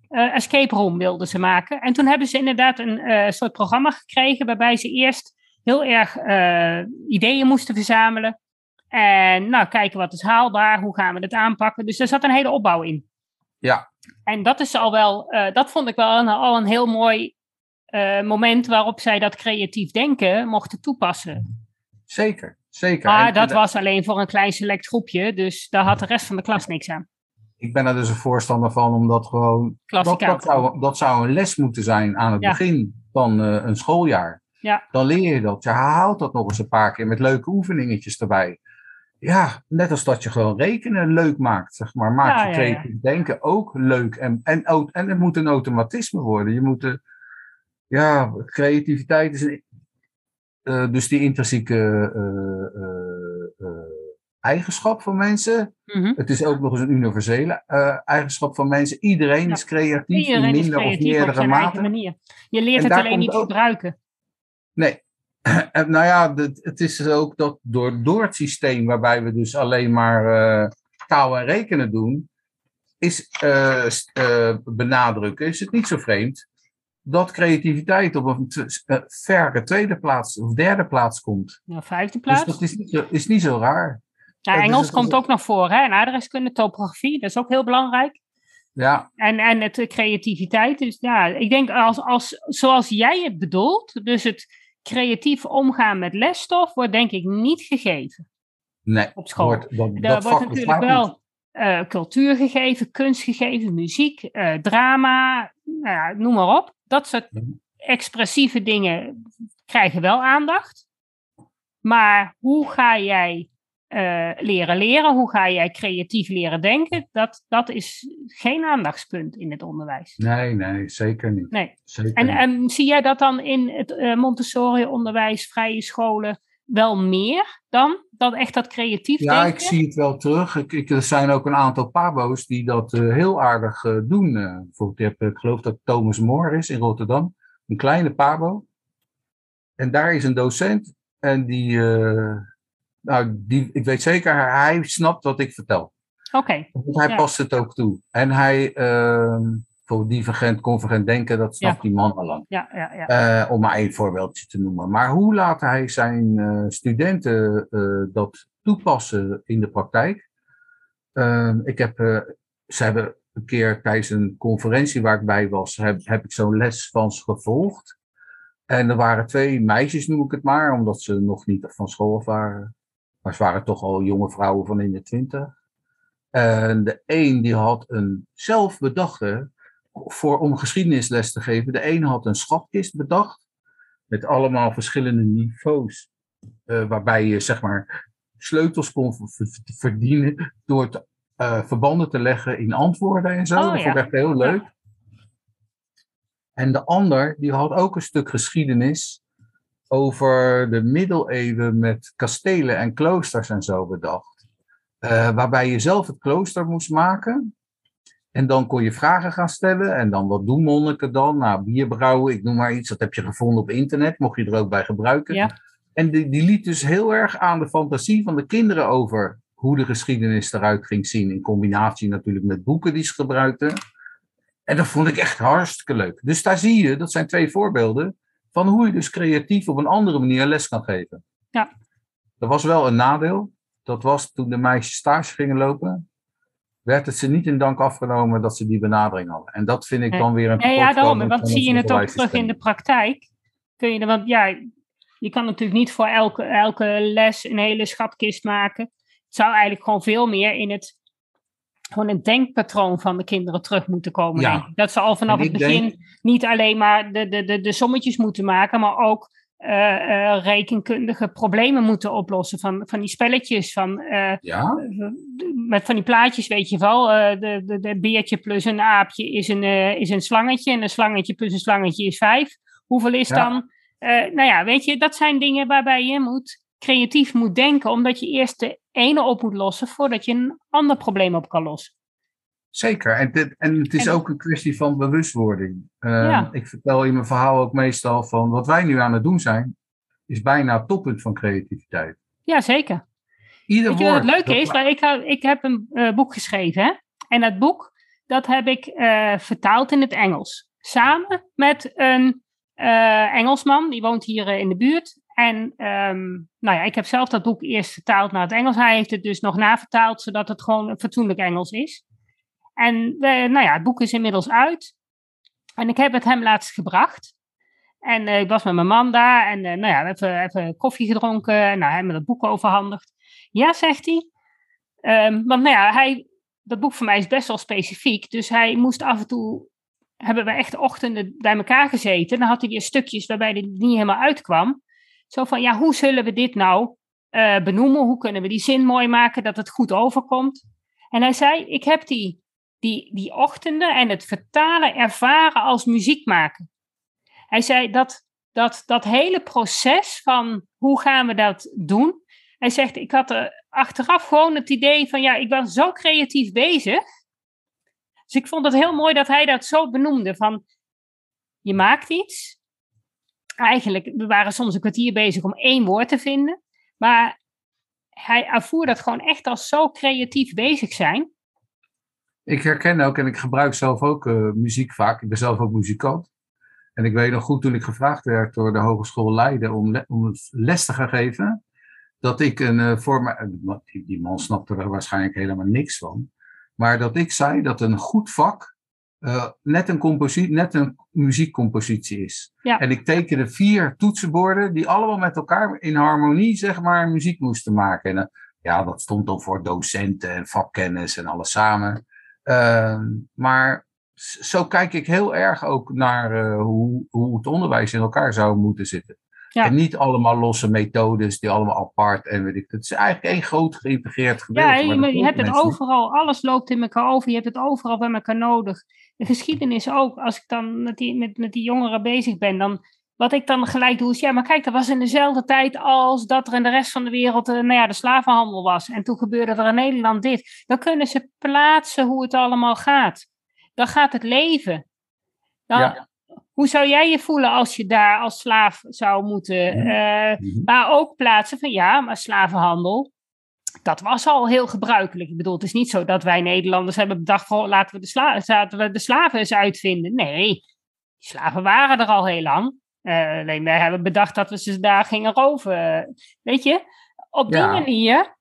uh, escape room wilden ze maken. En toen hebben ze inderdaad een uh, soort programma gekregen waarbij ze eerst heel erg uh, ideeën moesten verzamelen. En nou, kijken wat is haalbaar, hoe gaan we het aanpakken. Dus er zat een hele opbouw in. Ja. En dat is al wel, dat vond ik wel een, al een heel mooi moment waarop zij dat creatief denken mochten toepassen. Zeker, zeker. Maar en, dat en, was alleen voor een klein select groepje, dus daar had de rest van de klas niks aan ik ben er dus een voorstander van, omdat gewoon. Dat, dat, zou, dat zou een les moeten zijn aan het begin van uh, een schooljaar. Ja. Dan leer je dat. Je haalt dat nog eens een paar keer met leuke oefeningetjes erbij. Ja, net als dat je gewoon rekenen leuk maakt, zeg maar. Maak ja, je creatief denken ook leuk. En, en, en het moet een automatisme worden. Je moet, de, ja, creativiteit is een, uh, dus die intrinsieke uh, eigenschap van mensen. Mhm. Het is ook nog eens een universele eigenschap van mensen. Iedereen is creatief Iedereen in minder of meerdere mate. Manier. Je leert het alleen niet ook... gebruiken. Nee. En nou ja, het is ook dat door, door het systeem waarbij we dus alleen maar taal en rekenen doen, is benadrukken, is het niet zo vreemd dat creativiteit op een verre tweede plaats of derde plaats komt. Ja, vijfde plaats. Dus dat is niet zo, is niet zo raar. Ja, Engels dus komt ook nog voor, hè? En adreskunde, topografie, dat is ook heel belangrijk. Ja. En, en het eh, creativiteit. Dus ja, ik denk als, als, zoals jij het bedoelt, dus het creatief omgaan met lesstof, wordt denk ik niet gegeven. Nee, op school. Wordt, dat, er dat wordt natuurlijk wel uh, cultuur gegeven, kunst gegeven, muziek, uh, drama, nou ja, noem maar op. Dat soort expressieve dingen krijgen wel aandacht. Maar hoe ga jij uh, leren leren, hoe ga jij creatief leren denken, dat, dat is geen aandachtspunt in het onderwijs. Nee, nee, zeker niet. Nee. Zeker en, niet. en zie jij dat dan in het uh, Montessori-onderwijs, vrije scholen, wel meer dan? Dat echt dat creatief ja, denken? ik zie het wel terug. Ik, ik, er zijn ook een aantal pabo's die dat uh, heel aardig doen. bijvoorbeeld, je hebt, ik geloof dat Thomas Moore is in Rotterdam, een kleine pabo. En daar is een docent en die nou, die, ik weet zeker, hij snapt wat ik vertel. Oké. Okay. Hij ja. past het ook toe. En hij, uh, voor divergent, convergent denken, dat snapt ja. die man al lang. Ja, ja, ja. Uh, om maar één voorbeeldje te noemen. Maar hoe laat hij zijn uh, studenten dat toepassen in de praktijk? Ehm, ik heb, ze hebben een keer tijdens een conferentie waar ik bij was, heb, heb ik zo'n les van ze gevolgd. En er waren twee meisjes, noem ik het maar, omdat ze nog niet van school af waren. Maar ze waren toch al jonge vrouwen van in de twintig. En de een die had een zelfbedachte, voor, om geschiedenisles te geven, de een had een schatkist bedacht. Met allemaal verschillende niveaus. Uh, waarbij je zeg maar sleutels kon verdienen door te, uh, verbanden te leggen in antwoorden en zo. Oh, dat ja. vond ik echt heel leuk. Ja. En de ander, die had ook een stuk geschiedenis over de middeleeuwen met kastelen en kloosters en zo bedacht. Uh, waarbij je zelf het klooster moest maken. En dan kon je vragen gaan stellen. En dan wat doen monniken dan? Nou, bier brouwen, ik noem maar iets. Dat heb je gevonden op internet. Mocht je er ook bij gebruiken. Ja. En die, die liet dus heel erg aan de fantasie van de kinderen over hoe de geschiedenis eruit ging zien. In combinatie natuurlijk met boeken die ze gebruikten. En dat vond ik echt hartstikke leuk. Dus daar zie je, dat zijn twee voorbeelden van hoe je dus creatief op een andere manier les kan geven. Ja. Er was wel een nadeel. Dat was toen de meisjes stage gingen lopen, werd het ze niet in dank afgenomen dat ze die benadering hadden. En dat vind ik dan weer een Nee, ja, daarom. Want zie je het ook terug in de praktijk. Kun je er, want ja, je kan natuurlijk niet voor elke, elke les een hele schatkist maken. Het zou eigenlijk gewoon veel meer in het gewoon een denkpatroon van de kinderen terug moeten komen. Ja. Dat ze al vanaf het begin denk... niet alleen maar de, de, de, de sommetjes moeten maken, maar ook rekenkundige problemen moeten oplossen. Van, van die spelletjes, van, Ja? met van die plaatjes, weet je wel. de, de, de beertje plus een aapje is een, is een slangetje. En een slangetje plus een slangetje is vijf. Hoeveel is Ja. dan? nou ja, weet je, dat zijn dingen waarbij je moet, creatief moet denken. Omdat je eerst de ene op moet lossen voordat je een ander probleem op kan lossen. Zeker. En, dit, en het is En- ook een kwestie van bewustwording. Eh, Ja. Ik vertel in mijn verhaal ook meestal van wat wij nu aan het doen zijn, is bijna het toppunt van creativiteit. Ja, zeker. Ieder Weet je wat woord. het leuke dat- is? Maar ik, heb een eh, boek geschreven. Hè? En dat boek, dat heb ik eh, vertaald in het Engels. Samen met een eh, Engelsman, die woont hier in de buurt. En ehm, nou ja, ik heb zelf dat boek eerst vertaald naar het Engels. Hij heeft het dus nog navertaald, zodat het gewoon een fatsoenlijk Engels is. En we, nou ja, het boek is inmiddels uit. En ik heb het hem laatst gebracht. En eh, ik was met mijn man daar. En eh, nou ja, we hebben even koffie gedronken. En nou, me dat boek overhandigd. Ja, zegt hij. Ehm, want nou ja, hij, dat boek voor mij is best wel specifiek. Dus hij moest af en toe, hebben we echt ochtenden bij elkaar gezeten. Dan had hij weer stukjes waarbij er niet helemaal uitkwam. Zo van, ja, hoe zullen we dit nou eh, benoemen? Hoe kunnen we die zin mooi maken dat het goed overkomt? En hij zei, ik heb die, die, die ochtenden en het vertalen ervaren als muziek maken. Hij zei dat, dat dat hele proces van hoe gaan we dat doen, hij zegt, ik had er achteraf gewoon het idee van, ja, ik was zo creatief bezig. Dus ik vond het heel mooi dat hij dat zo benoemde. Van, je maakt iets. Eigenlijk, we waren soms een kwartier bezig om één woord te vinden. Maar hij ervoer dat gewoon echt als zo creatief bezig zijn. Ik herken ook, en ik gebruik zelf ook eh, muziek vaak. Ik ben zelf ook muzikant. En ik weet nog goed toen ik gevraagd werd door de Hogeschool Leiden om, le- om les te gaan geven. Dat ik een eh, voor die, die man snapte er waarschijnlijk helemaal niks van. Maar dat ik zei dat een goed vak eh, net, een net een muziekcompositie is. Ja. En ik tekende vier toetsenborden die allemaal met elkaar in harmonie, zeg maar, muziek moesten maken. En ja, dat stond dan voor docenten en vakkennis en alles samen. Ehm, maar zo kijk ik heel erg ook naar eh, hoe, hoe het onderwijs in elkaar zou moeten zitten. Ja. En niet allemaal losse methodes, die allemaal apart en weet ik. Het is eigenlijk één groot geïntegreerd gedeelte. Ja, je, hebt het mensen overal, alles loopt in elkaar over, je hebt het overal bij elkaar nodig. De geschiedenis ook, als ik dan met die, met, met die jongeren bezig ben, dan wat ik dan gelijk doe is, ja, maar kijk, dat was in dezelfde tijd als dat er in de rest van de wereld eh, nou ja, de slavenhandel was. En toen gebeurde er in Nederland dit. Dan kunnen ze plaatsen hoe het allemaal gaat. Dan gaat het leven. Dan, Ja. Hoe zou jij je voelen als je daar als slaaf zou moeten? Mhm. eh, Mhm. maar ook plaatsen van ja, maar slavenhandel, dat was al heel gebruikelijk. Ik bedoel, het is niet zo dat wij Nederlanders hebben bedacht van laten we de, sla laten we de slaven eens uitvinden. Nee, die slaven waren er al heel lang. Eh, alleen wij hebben bedacht dat we ze daar gingen roven. Weet je, op die Ja. manier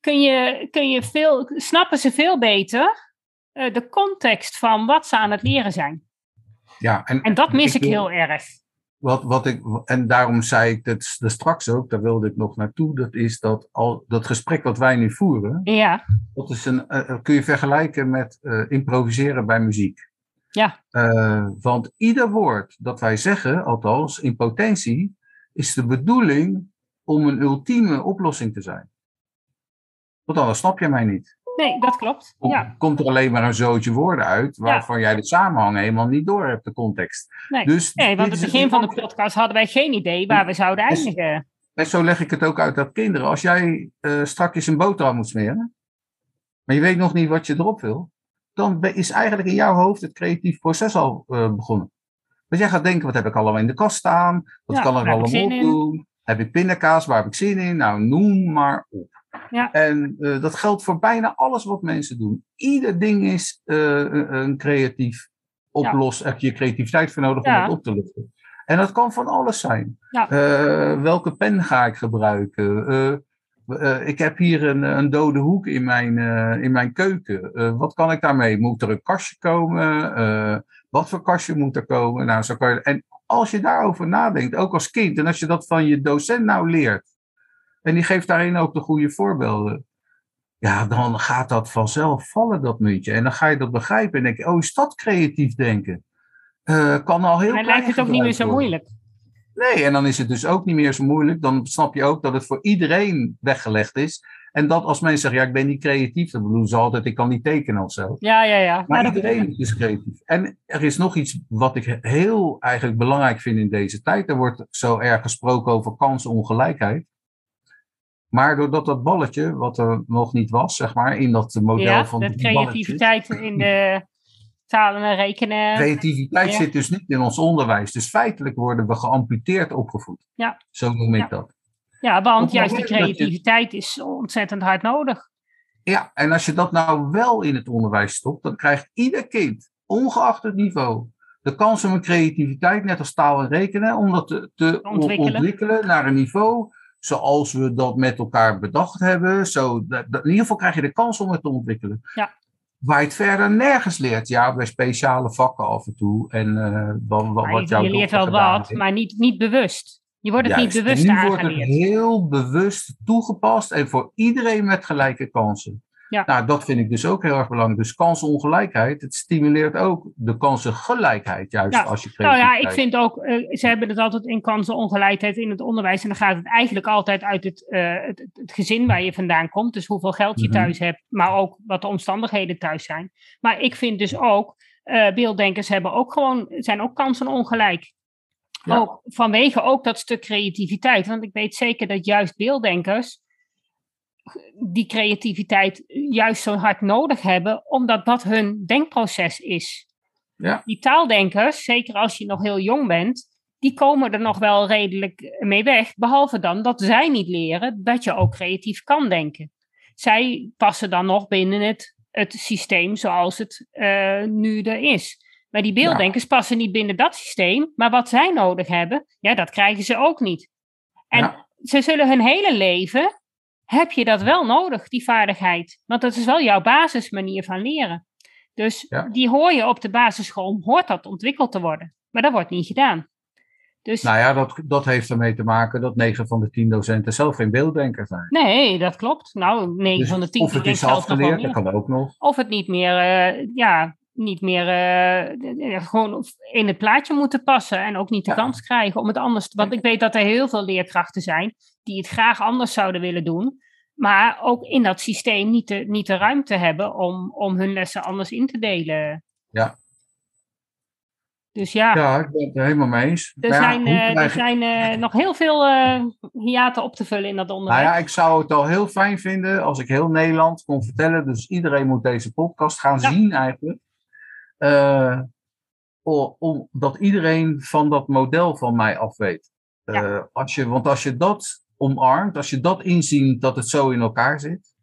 kun je, kun je veel, snappen ze veel beter eh, de context van wat ze aan het leren zijn. Ja, en, En dat mis ik wil- heel erg. Wat, wat ik, en daarom zei ik dat dat straks ook, daar wilde ik nog naartoe, dat is dat al dat gesprek wat wij nu voeren, Ja, dat is een, eh, kun je vergelijken met improviseren bij muziek. Ja, Eh, want ieder woord dat wij zeggen, althans in potentie, is de bedoeling om een ultieme oplossing te zijn. Want anders snap je mij niet. nee, dat klopt. Ja, Komt er alleen maar een zootje woorden uit waarvan jij de samenhang helemaal niet door hebt, de context. nee. Dus Nee, want het begin van de podcast hadden wij geen idee waar we zouden Dus- eindigen. En zo leg ik het ook uit dat kinderen, als jij eh strakjes een boterham moet smeren, maar je weet nog niet wat je erop wil, dan is eigenlijk in jouw hoofd het creatief proces al eh, begonnen. Want jij gaat denken, wat heb ik allemaal in de kast staan? Wat Ja, kan ik allemaal in? doen? Heb ik pindakaas? Waar heb ik zin in? Nou, noem maar op. Ja. En eh, dat geldt voor bijna alles wat mensen doen. Ieder ding is eh, een, creatief oplossen. Heb je creativiteit voor nodig om het op te lossen. En dat kan van alles zijn. Welke pen ga ik gebruiken? Eh, ik heb hier een, een dode hoek in mijn, eh, in mijn keuken. Eh, wat kan ik daarmee? Moet er een kastje komen? Wat voor kastje moet er komen? Nou, zo kan je, en als je daarover nadenkt, ook als kind, en als je dat van je docent nou leert, en die geeft daarin ook de goede voorbeelden, ja, dan gaat dat vanzelf vallen, dat muntje. En dan ga je dat begrijpen en denk je, oh, is dat creatief denken? Kan al heel En dan lijkt het ook niet meer zo moeilijk. Nee, en dan is het dus ook niet meer zo moeilijk. Dan snap je ook dat het voor iedereen weggelegd is. En dat als mensen zeggen, ja, ik ben niet creatief, dan bedoelen ze altijd, ik kan niet tekenen of zo. Ja, ja, ja. Maar iedereen is creatief. En er is nog iets wat ik heel eigenlijk belangrijk vind in deze tijd. Er wordt zo erg gesproken over kansenongelijkheid. Maar doordat dat balletje, wat er nog niet was, zeg maar, in dat model ja, van dat die balletjes. creativiteit in de talen en rekenen. Creativiteit Ja. zit dus niet in ons onderwijs. Dus feitelijk worden we geamputeerd opgevoed. Ja. Zo noem ik Ja. dat. Ja, want Op juist die creativiteit is ontzettend hard nodig. Ja, en als je dat nou wel in het onderwijs stopt, dan krijgt ieder kind, ongeacht het niveau, de kans om een creativiteit, net als taal en rekenen, om dat te, te Ontwikkelen. ontwikkelen. naar een niveau zoals we dat met elkaar bedacht hebben. Zo, in ieder geval krijg je de kans om het te ontwikkelen. Ja. Waar je het verder nergens leert. Ja, bij speciale vakken af en toe. En eh, wat, wat, je, leert wel wat, heeft. maar niet, niet bewust. Je wordt het Juist. niet bewust en nu wordt het aangeleerd. heel bewust toegepast en voor iedereen met gelijke kansen. Ja. Nou, dat vind ik dus ook heel erg belangrijk. Dus kansenongelijkheid, het stimuleert ook de kansengelijkheid, juist Ja. als je Nou ja, ik vind ook, eh, ze hebben het altijd in kansenongelijkheid in het onderwijs. En dan gaat het eigenlijk altijd uit het, eh, het, het, het gezin waar je vandaan komt. Dus hoeveel geld je Mhm. thuis hebt, maar ook wat de omstandigheden thuis zijn. Maar ik vind dus ook, eh beelddenkers hebben ook gewoon, zijn ook kansenongelijk. Ja. Ook vanwege ook dat stuk creativiteit. Want ik weet zeker dat juist beelddenkers die creativiteit juist zo hard nodig hebben, omdat dat hun denkproces is. Ja. Die taaldenkers, zeker als je nog heel jong bent, die komen er nog wel redelijk mee weg. Behalve dan dat zij niet leren dat je ook creatief kan denken. Zij passen dan nog binnen het, het systeem zoals het eh, nu er is. Maar die beelddenkers passen niet binnen dat systeem. Maar wat zij nodig hebben, ja, dat krijgen ze ook niet. En Ja. ze zullen hun hele leven, heb je dat wel nodig, die vaardigheid. Want dat is wel jouw basismanier van leren. Dus Ja. die hoor je op de basisschool, hoort dat ontwikkeld te worden. Maar dat wordt niet gedaan. Dus Nou ja, dat, dat heeft ermee te maken dat 9 van de 10 docenten zelf geen beelddenker zijn. nee, dat klopt. Nou, 9 Dus van de 10 of het is afgeleerd, dat kan ook nog. Of het niet meer, eh, ja, niet meer eh, eh, gewoon in het plaatje moeten passen. En ook niet de Ja. kans krijgen om het anders te... Want ik weet dat er heel veel leerkrachten zijn die het graag anders zouden willen doen. Maar ook in dat systeem niet de, niet de ruimte hebben om, om hun lessen anders in te delen. Ja. Dus ja, Ja, ik ben het er helemaal mee eens. er zijn, eh, er zijn eh, nog heel veel eh hiaten op te vullen in dat Nou onderwijs. ja, ik zou het al heel fijn vinden als ik heel Nederland kon vertellen. Dus iedereen moet deze podcast gaan Ja. zien eigenlijk. Om, dat iedereen van dat model van mij af weet. Als je, want als je dat omarmt, als je dat inziet dat het zo in elkaar zit.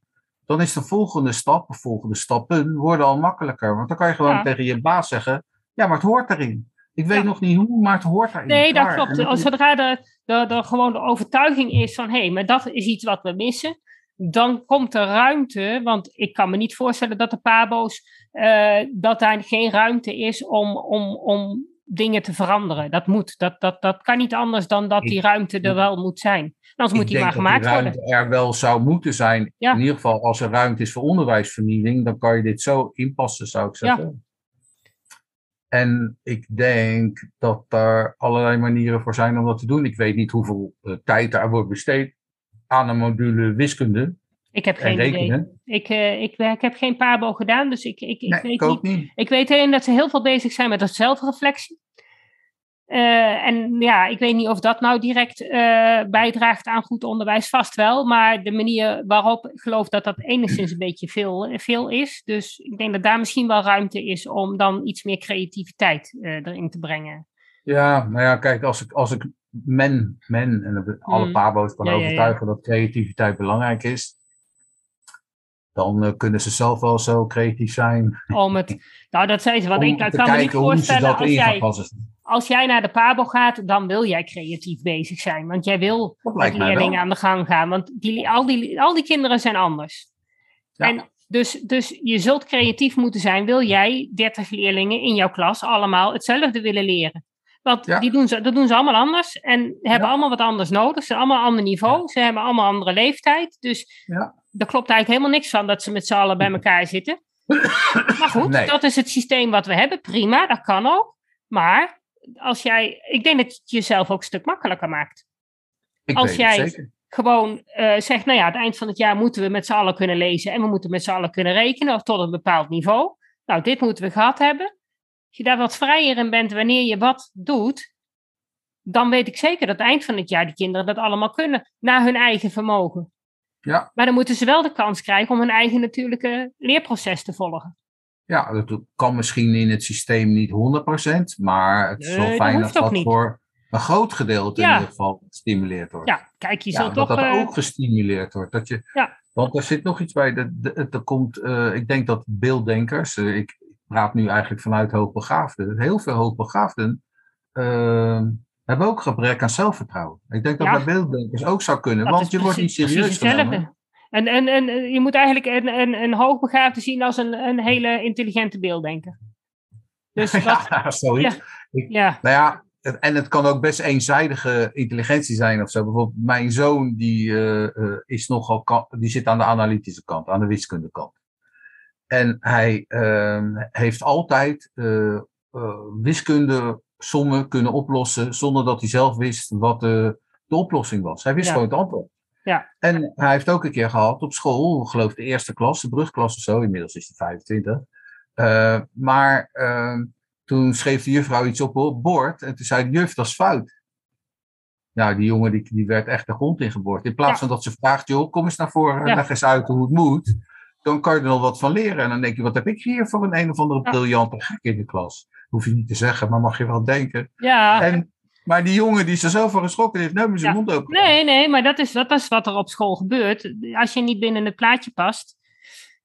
Dan is de volgende stap, de volgende stappen, worden al makkelijker. Want dan kan je gewoon Ja. tegen je baas zeggen: Ja, maar het hoort erin. Ik weet Ja. nog niet hoe, maar het hoort erin. Nee, dat klopt. Als zodra er, er, er gewoon de overtuiging is van hé, hey, maar dat is iets wat we missen, dan komt er ruimte. Want ik kan me niet voorstellen dat de Pabo's, eh, dat daar geen ruimte is om, om, om dingen te veranderen. Dat moet. Dat, dat, dat kan niet anders dan dat die ruimte er wel moet zijn. Anders moet ik die denk maar dat gemaakt die worden. ruimte er wel zou moeten zijn. Ja. In ieder geval, als er ruimte is voor onderwijsvernieling, dan kan je dit zo inpassen, zou ik zeggen. En ik denk dat er allerlei manieren voor zijn om dat te doen. Ik weet niet hoeveel eh, tijd daar wordt besteed aan een module wiskunde Ik heb en geen idee. Ik, eh, ik, ik heb geen Pabo gedaan, dus ik, ik, ik nee, weet ik niet ook niet. Ik weet alleen dat ze heel veel bezig zijn met dat zelfreflectie. Eh, en ja, ik weet niet of dat nou direct eh, bijdraagt aan goed onderwijs, vast wel. Maar de manier waarop, ik geloof dat dat enigszins een beetje veel, veel is. Dus ik denk dat daar misschien wel ruimte is om dan iets meer creativiteit erin te brengen. Ja, nou ja, kijk, als ik, als ik men, men en alle Mm. pabo's kan Ja, ja, ja. overtuigen dat creativiteit belangrijk is, dan eh, kunnen ze zelf wel zo creatief zijn. Om het, nou, dat zei ze, want ik kan me niet voorstellen als jij, als jij naar de Pabo gaat, dan wil jij creatief bezig zijn. Want jij wil met leerlingen aan de gang gaan. Want die, al, die, al die kinderen zijn anders. Ja. En dus, dus je zult creatief moeten zijn. Wil jij 30 leerlingen in jouw klas allemaal hetzelfde willen leren? Want Ja. die doen ze, dat doen ze allemaal anders. En hebben Ja. allemaal wat anders nodig. Ze hebben allemaal een ander niveau. Ze hebben allemaal een andere leeftijd. Dus Ja. er klopt eigenlijk helemaal niks van dat ze met z'n allen bij elkaar zitten. Maar goed, Nee. dat is het systeem wat we hebben. Prima, dat kan ook. Maar als jij, ik denk dat het jezelf ook een stuk makkelijker maakt. Ik Als jij- zeker. Gewoon eh, zegt, nou ja, het eind van het jaar moeten we met z'n allen kunnen lezen en we moeten met z'n allen kunnen rekenen of tot een bepaald niveau. Nou, dit moeten we gehad hebben. Als je daar wat vrijer in bent wanneer je wat doet, dan weet ik zeker dat eind van het jaar die kinderen dat allemaal kunnen, naar hun eigen vermogen. Ja. Maar dan moeten ze wel de kans krijgen om hun eigen natuurlijke leerproces te volgen. Ja, dat kan misschien in het systeem niet 100%, maar het is wel dat fijn dat niet. voor een groot gedeelte Ja. in ieder geval gestimuleerd wordt. Ja, kijk, je Ja, zult dat toch... dat eh, ook gestimuleerd wordt. Dat je, Ja. Want er zit nog iets bij. Dat, dat, er komt, eh, ik denk dat beelddenkers, eh, ik praat nu eigenlijk vanuit hoogbegaafden, heel veel hoogbegaafden eh, hebben ook gebrek aan zelfvertrouwen. Ik denk dat Ja. bij beelddenkers ook zou kunnen, dat want je wordt niet serieus genomen. En, en, en eh, je moet eigenlijk een, een, een hoogbegaafde zien als een, een hele intelligente beelddenker. Dus wat, ja, zoiets. ja, Nou ja, en het kan ook best eenzijdige intelligentie zijn of zo. Bijvoorbeeld mijn zoon die, eh, eh, is nogal, die zit aan de analytische kant, aan de wiskundekant. En hij ehm, heeft altijd wiskunde sommen kunnen oplossen zonder dat hij zelf wist wat de, de oplossing was. Hij wist Ja. gewoon het antwoord. Ja. En hij heeft ook een keer gehad op school, ik geloof de eerste klas, de brugklas of zo, inmiddels is hij 25. Eh, maar ehm, toen schreef de juffrouw iets op het bord en toen zei de juf, dat is fout. Nou, die jongen die, die werd echt de grond ingeboord. In plaats Ja. van dat ze vraagt, joh, kom eens naar voren, Ja. leg eens uit hoe het moet. Dan kan je er nog wat van leren. En dan denk je, wat heb ik hier voor een een of andere Ja. briljante gek in de klas? Hoef je niet te zeggen, maar mag je wel denken. ja. En, maar die jongen die is er zo van geschrokken, heeft nooit meer zijn Ja. mond open. Nee, nee, maar dat is, dat is wat er op school gebeurt. Als je niet binnen het plaatje past.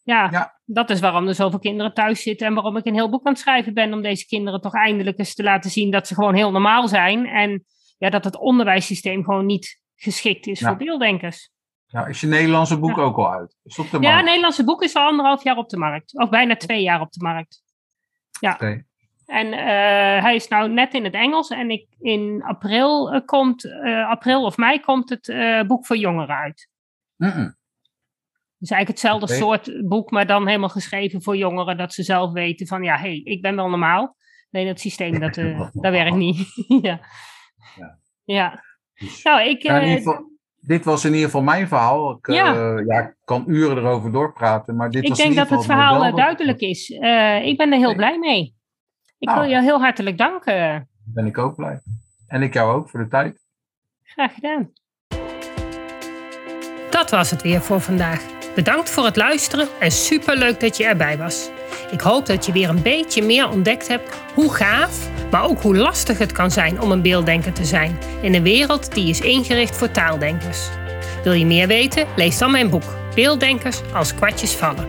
Ja, Ja. dat is waarom er zoveel kinderen thuis zitten en waarom ik een heel boek aan het schrijven ben. Om deze kinderen toch eindelijk eens te laten zien dat ze gewoon heel normaal zijn. En ja, dat het onderwijssysteem gewoon niet geschikt is Ja. voor beelddenkers. Ja, is je Nederlandse boek Ja. ook al uit? Is op de Ja, markt? het Nederlandse boek is al anderhalf jaar op de markt. Of bijna twee jaar op de markt. Oké. En eh, hij is nou net in het Engels. En ik, in april, eh, komt, eh, april of mei komt het boek voor jongeren uit. Mm-mm. Dus eigenlijk hetzelfde soort boek, maar dan helemaal geschreven voor jongeren. Dat ze zelf weten van, ja, hé, hey, ik ben wel normaal. Nee, dat systeem, dat, dat werkt niet. ja. Ja. ja. Dus- Nou, ik... Ja, geval, dit was in ieder geval mijn verhaal. Ik, Ja. ja, ik kan uren erover doorpraten, maar dit ik was in denk ieder dat het verhaal duidelijk is. Ik ben er heel blij mee. Ik Nou. wil je heel hartelijk danken. Ben ik ook blij. En ik jou ook voor de tijd. Graag gedaan. Dat was het weer voor vandaag. Bedankt voor het luisteren en superleuk dat je erbij was. Ik hoop dat je weer een beetje meer ontdekt hebt hoe gaaf, maar ook hoe lastig het kan zijn om een beelddenker te zijn in een wereld die is ingericht voor taaldenkers. Wil je meer weten? Lees dan mijn boek Beelddenkers als kwartjes vallen.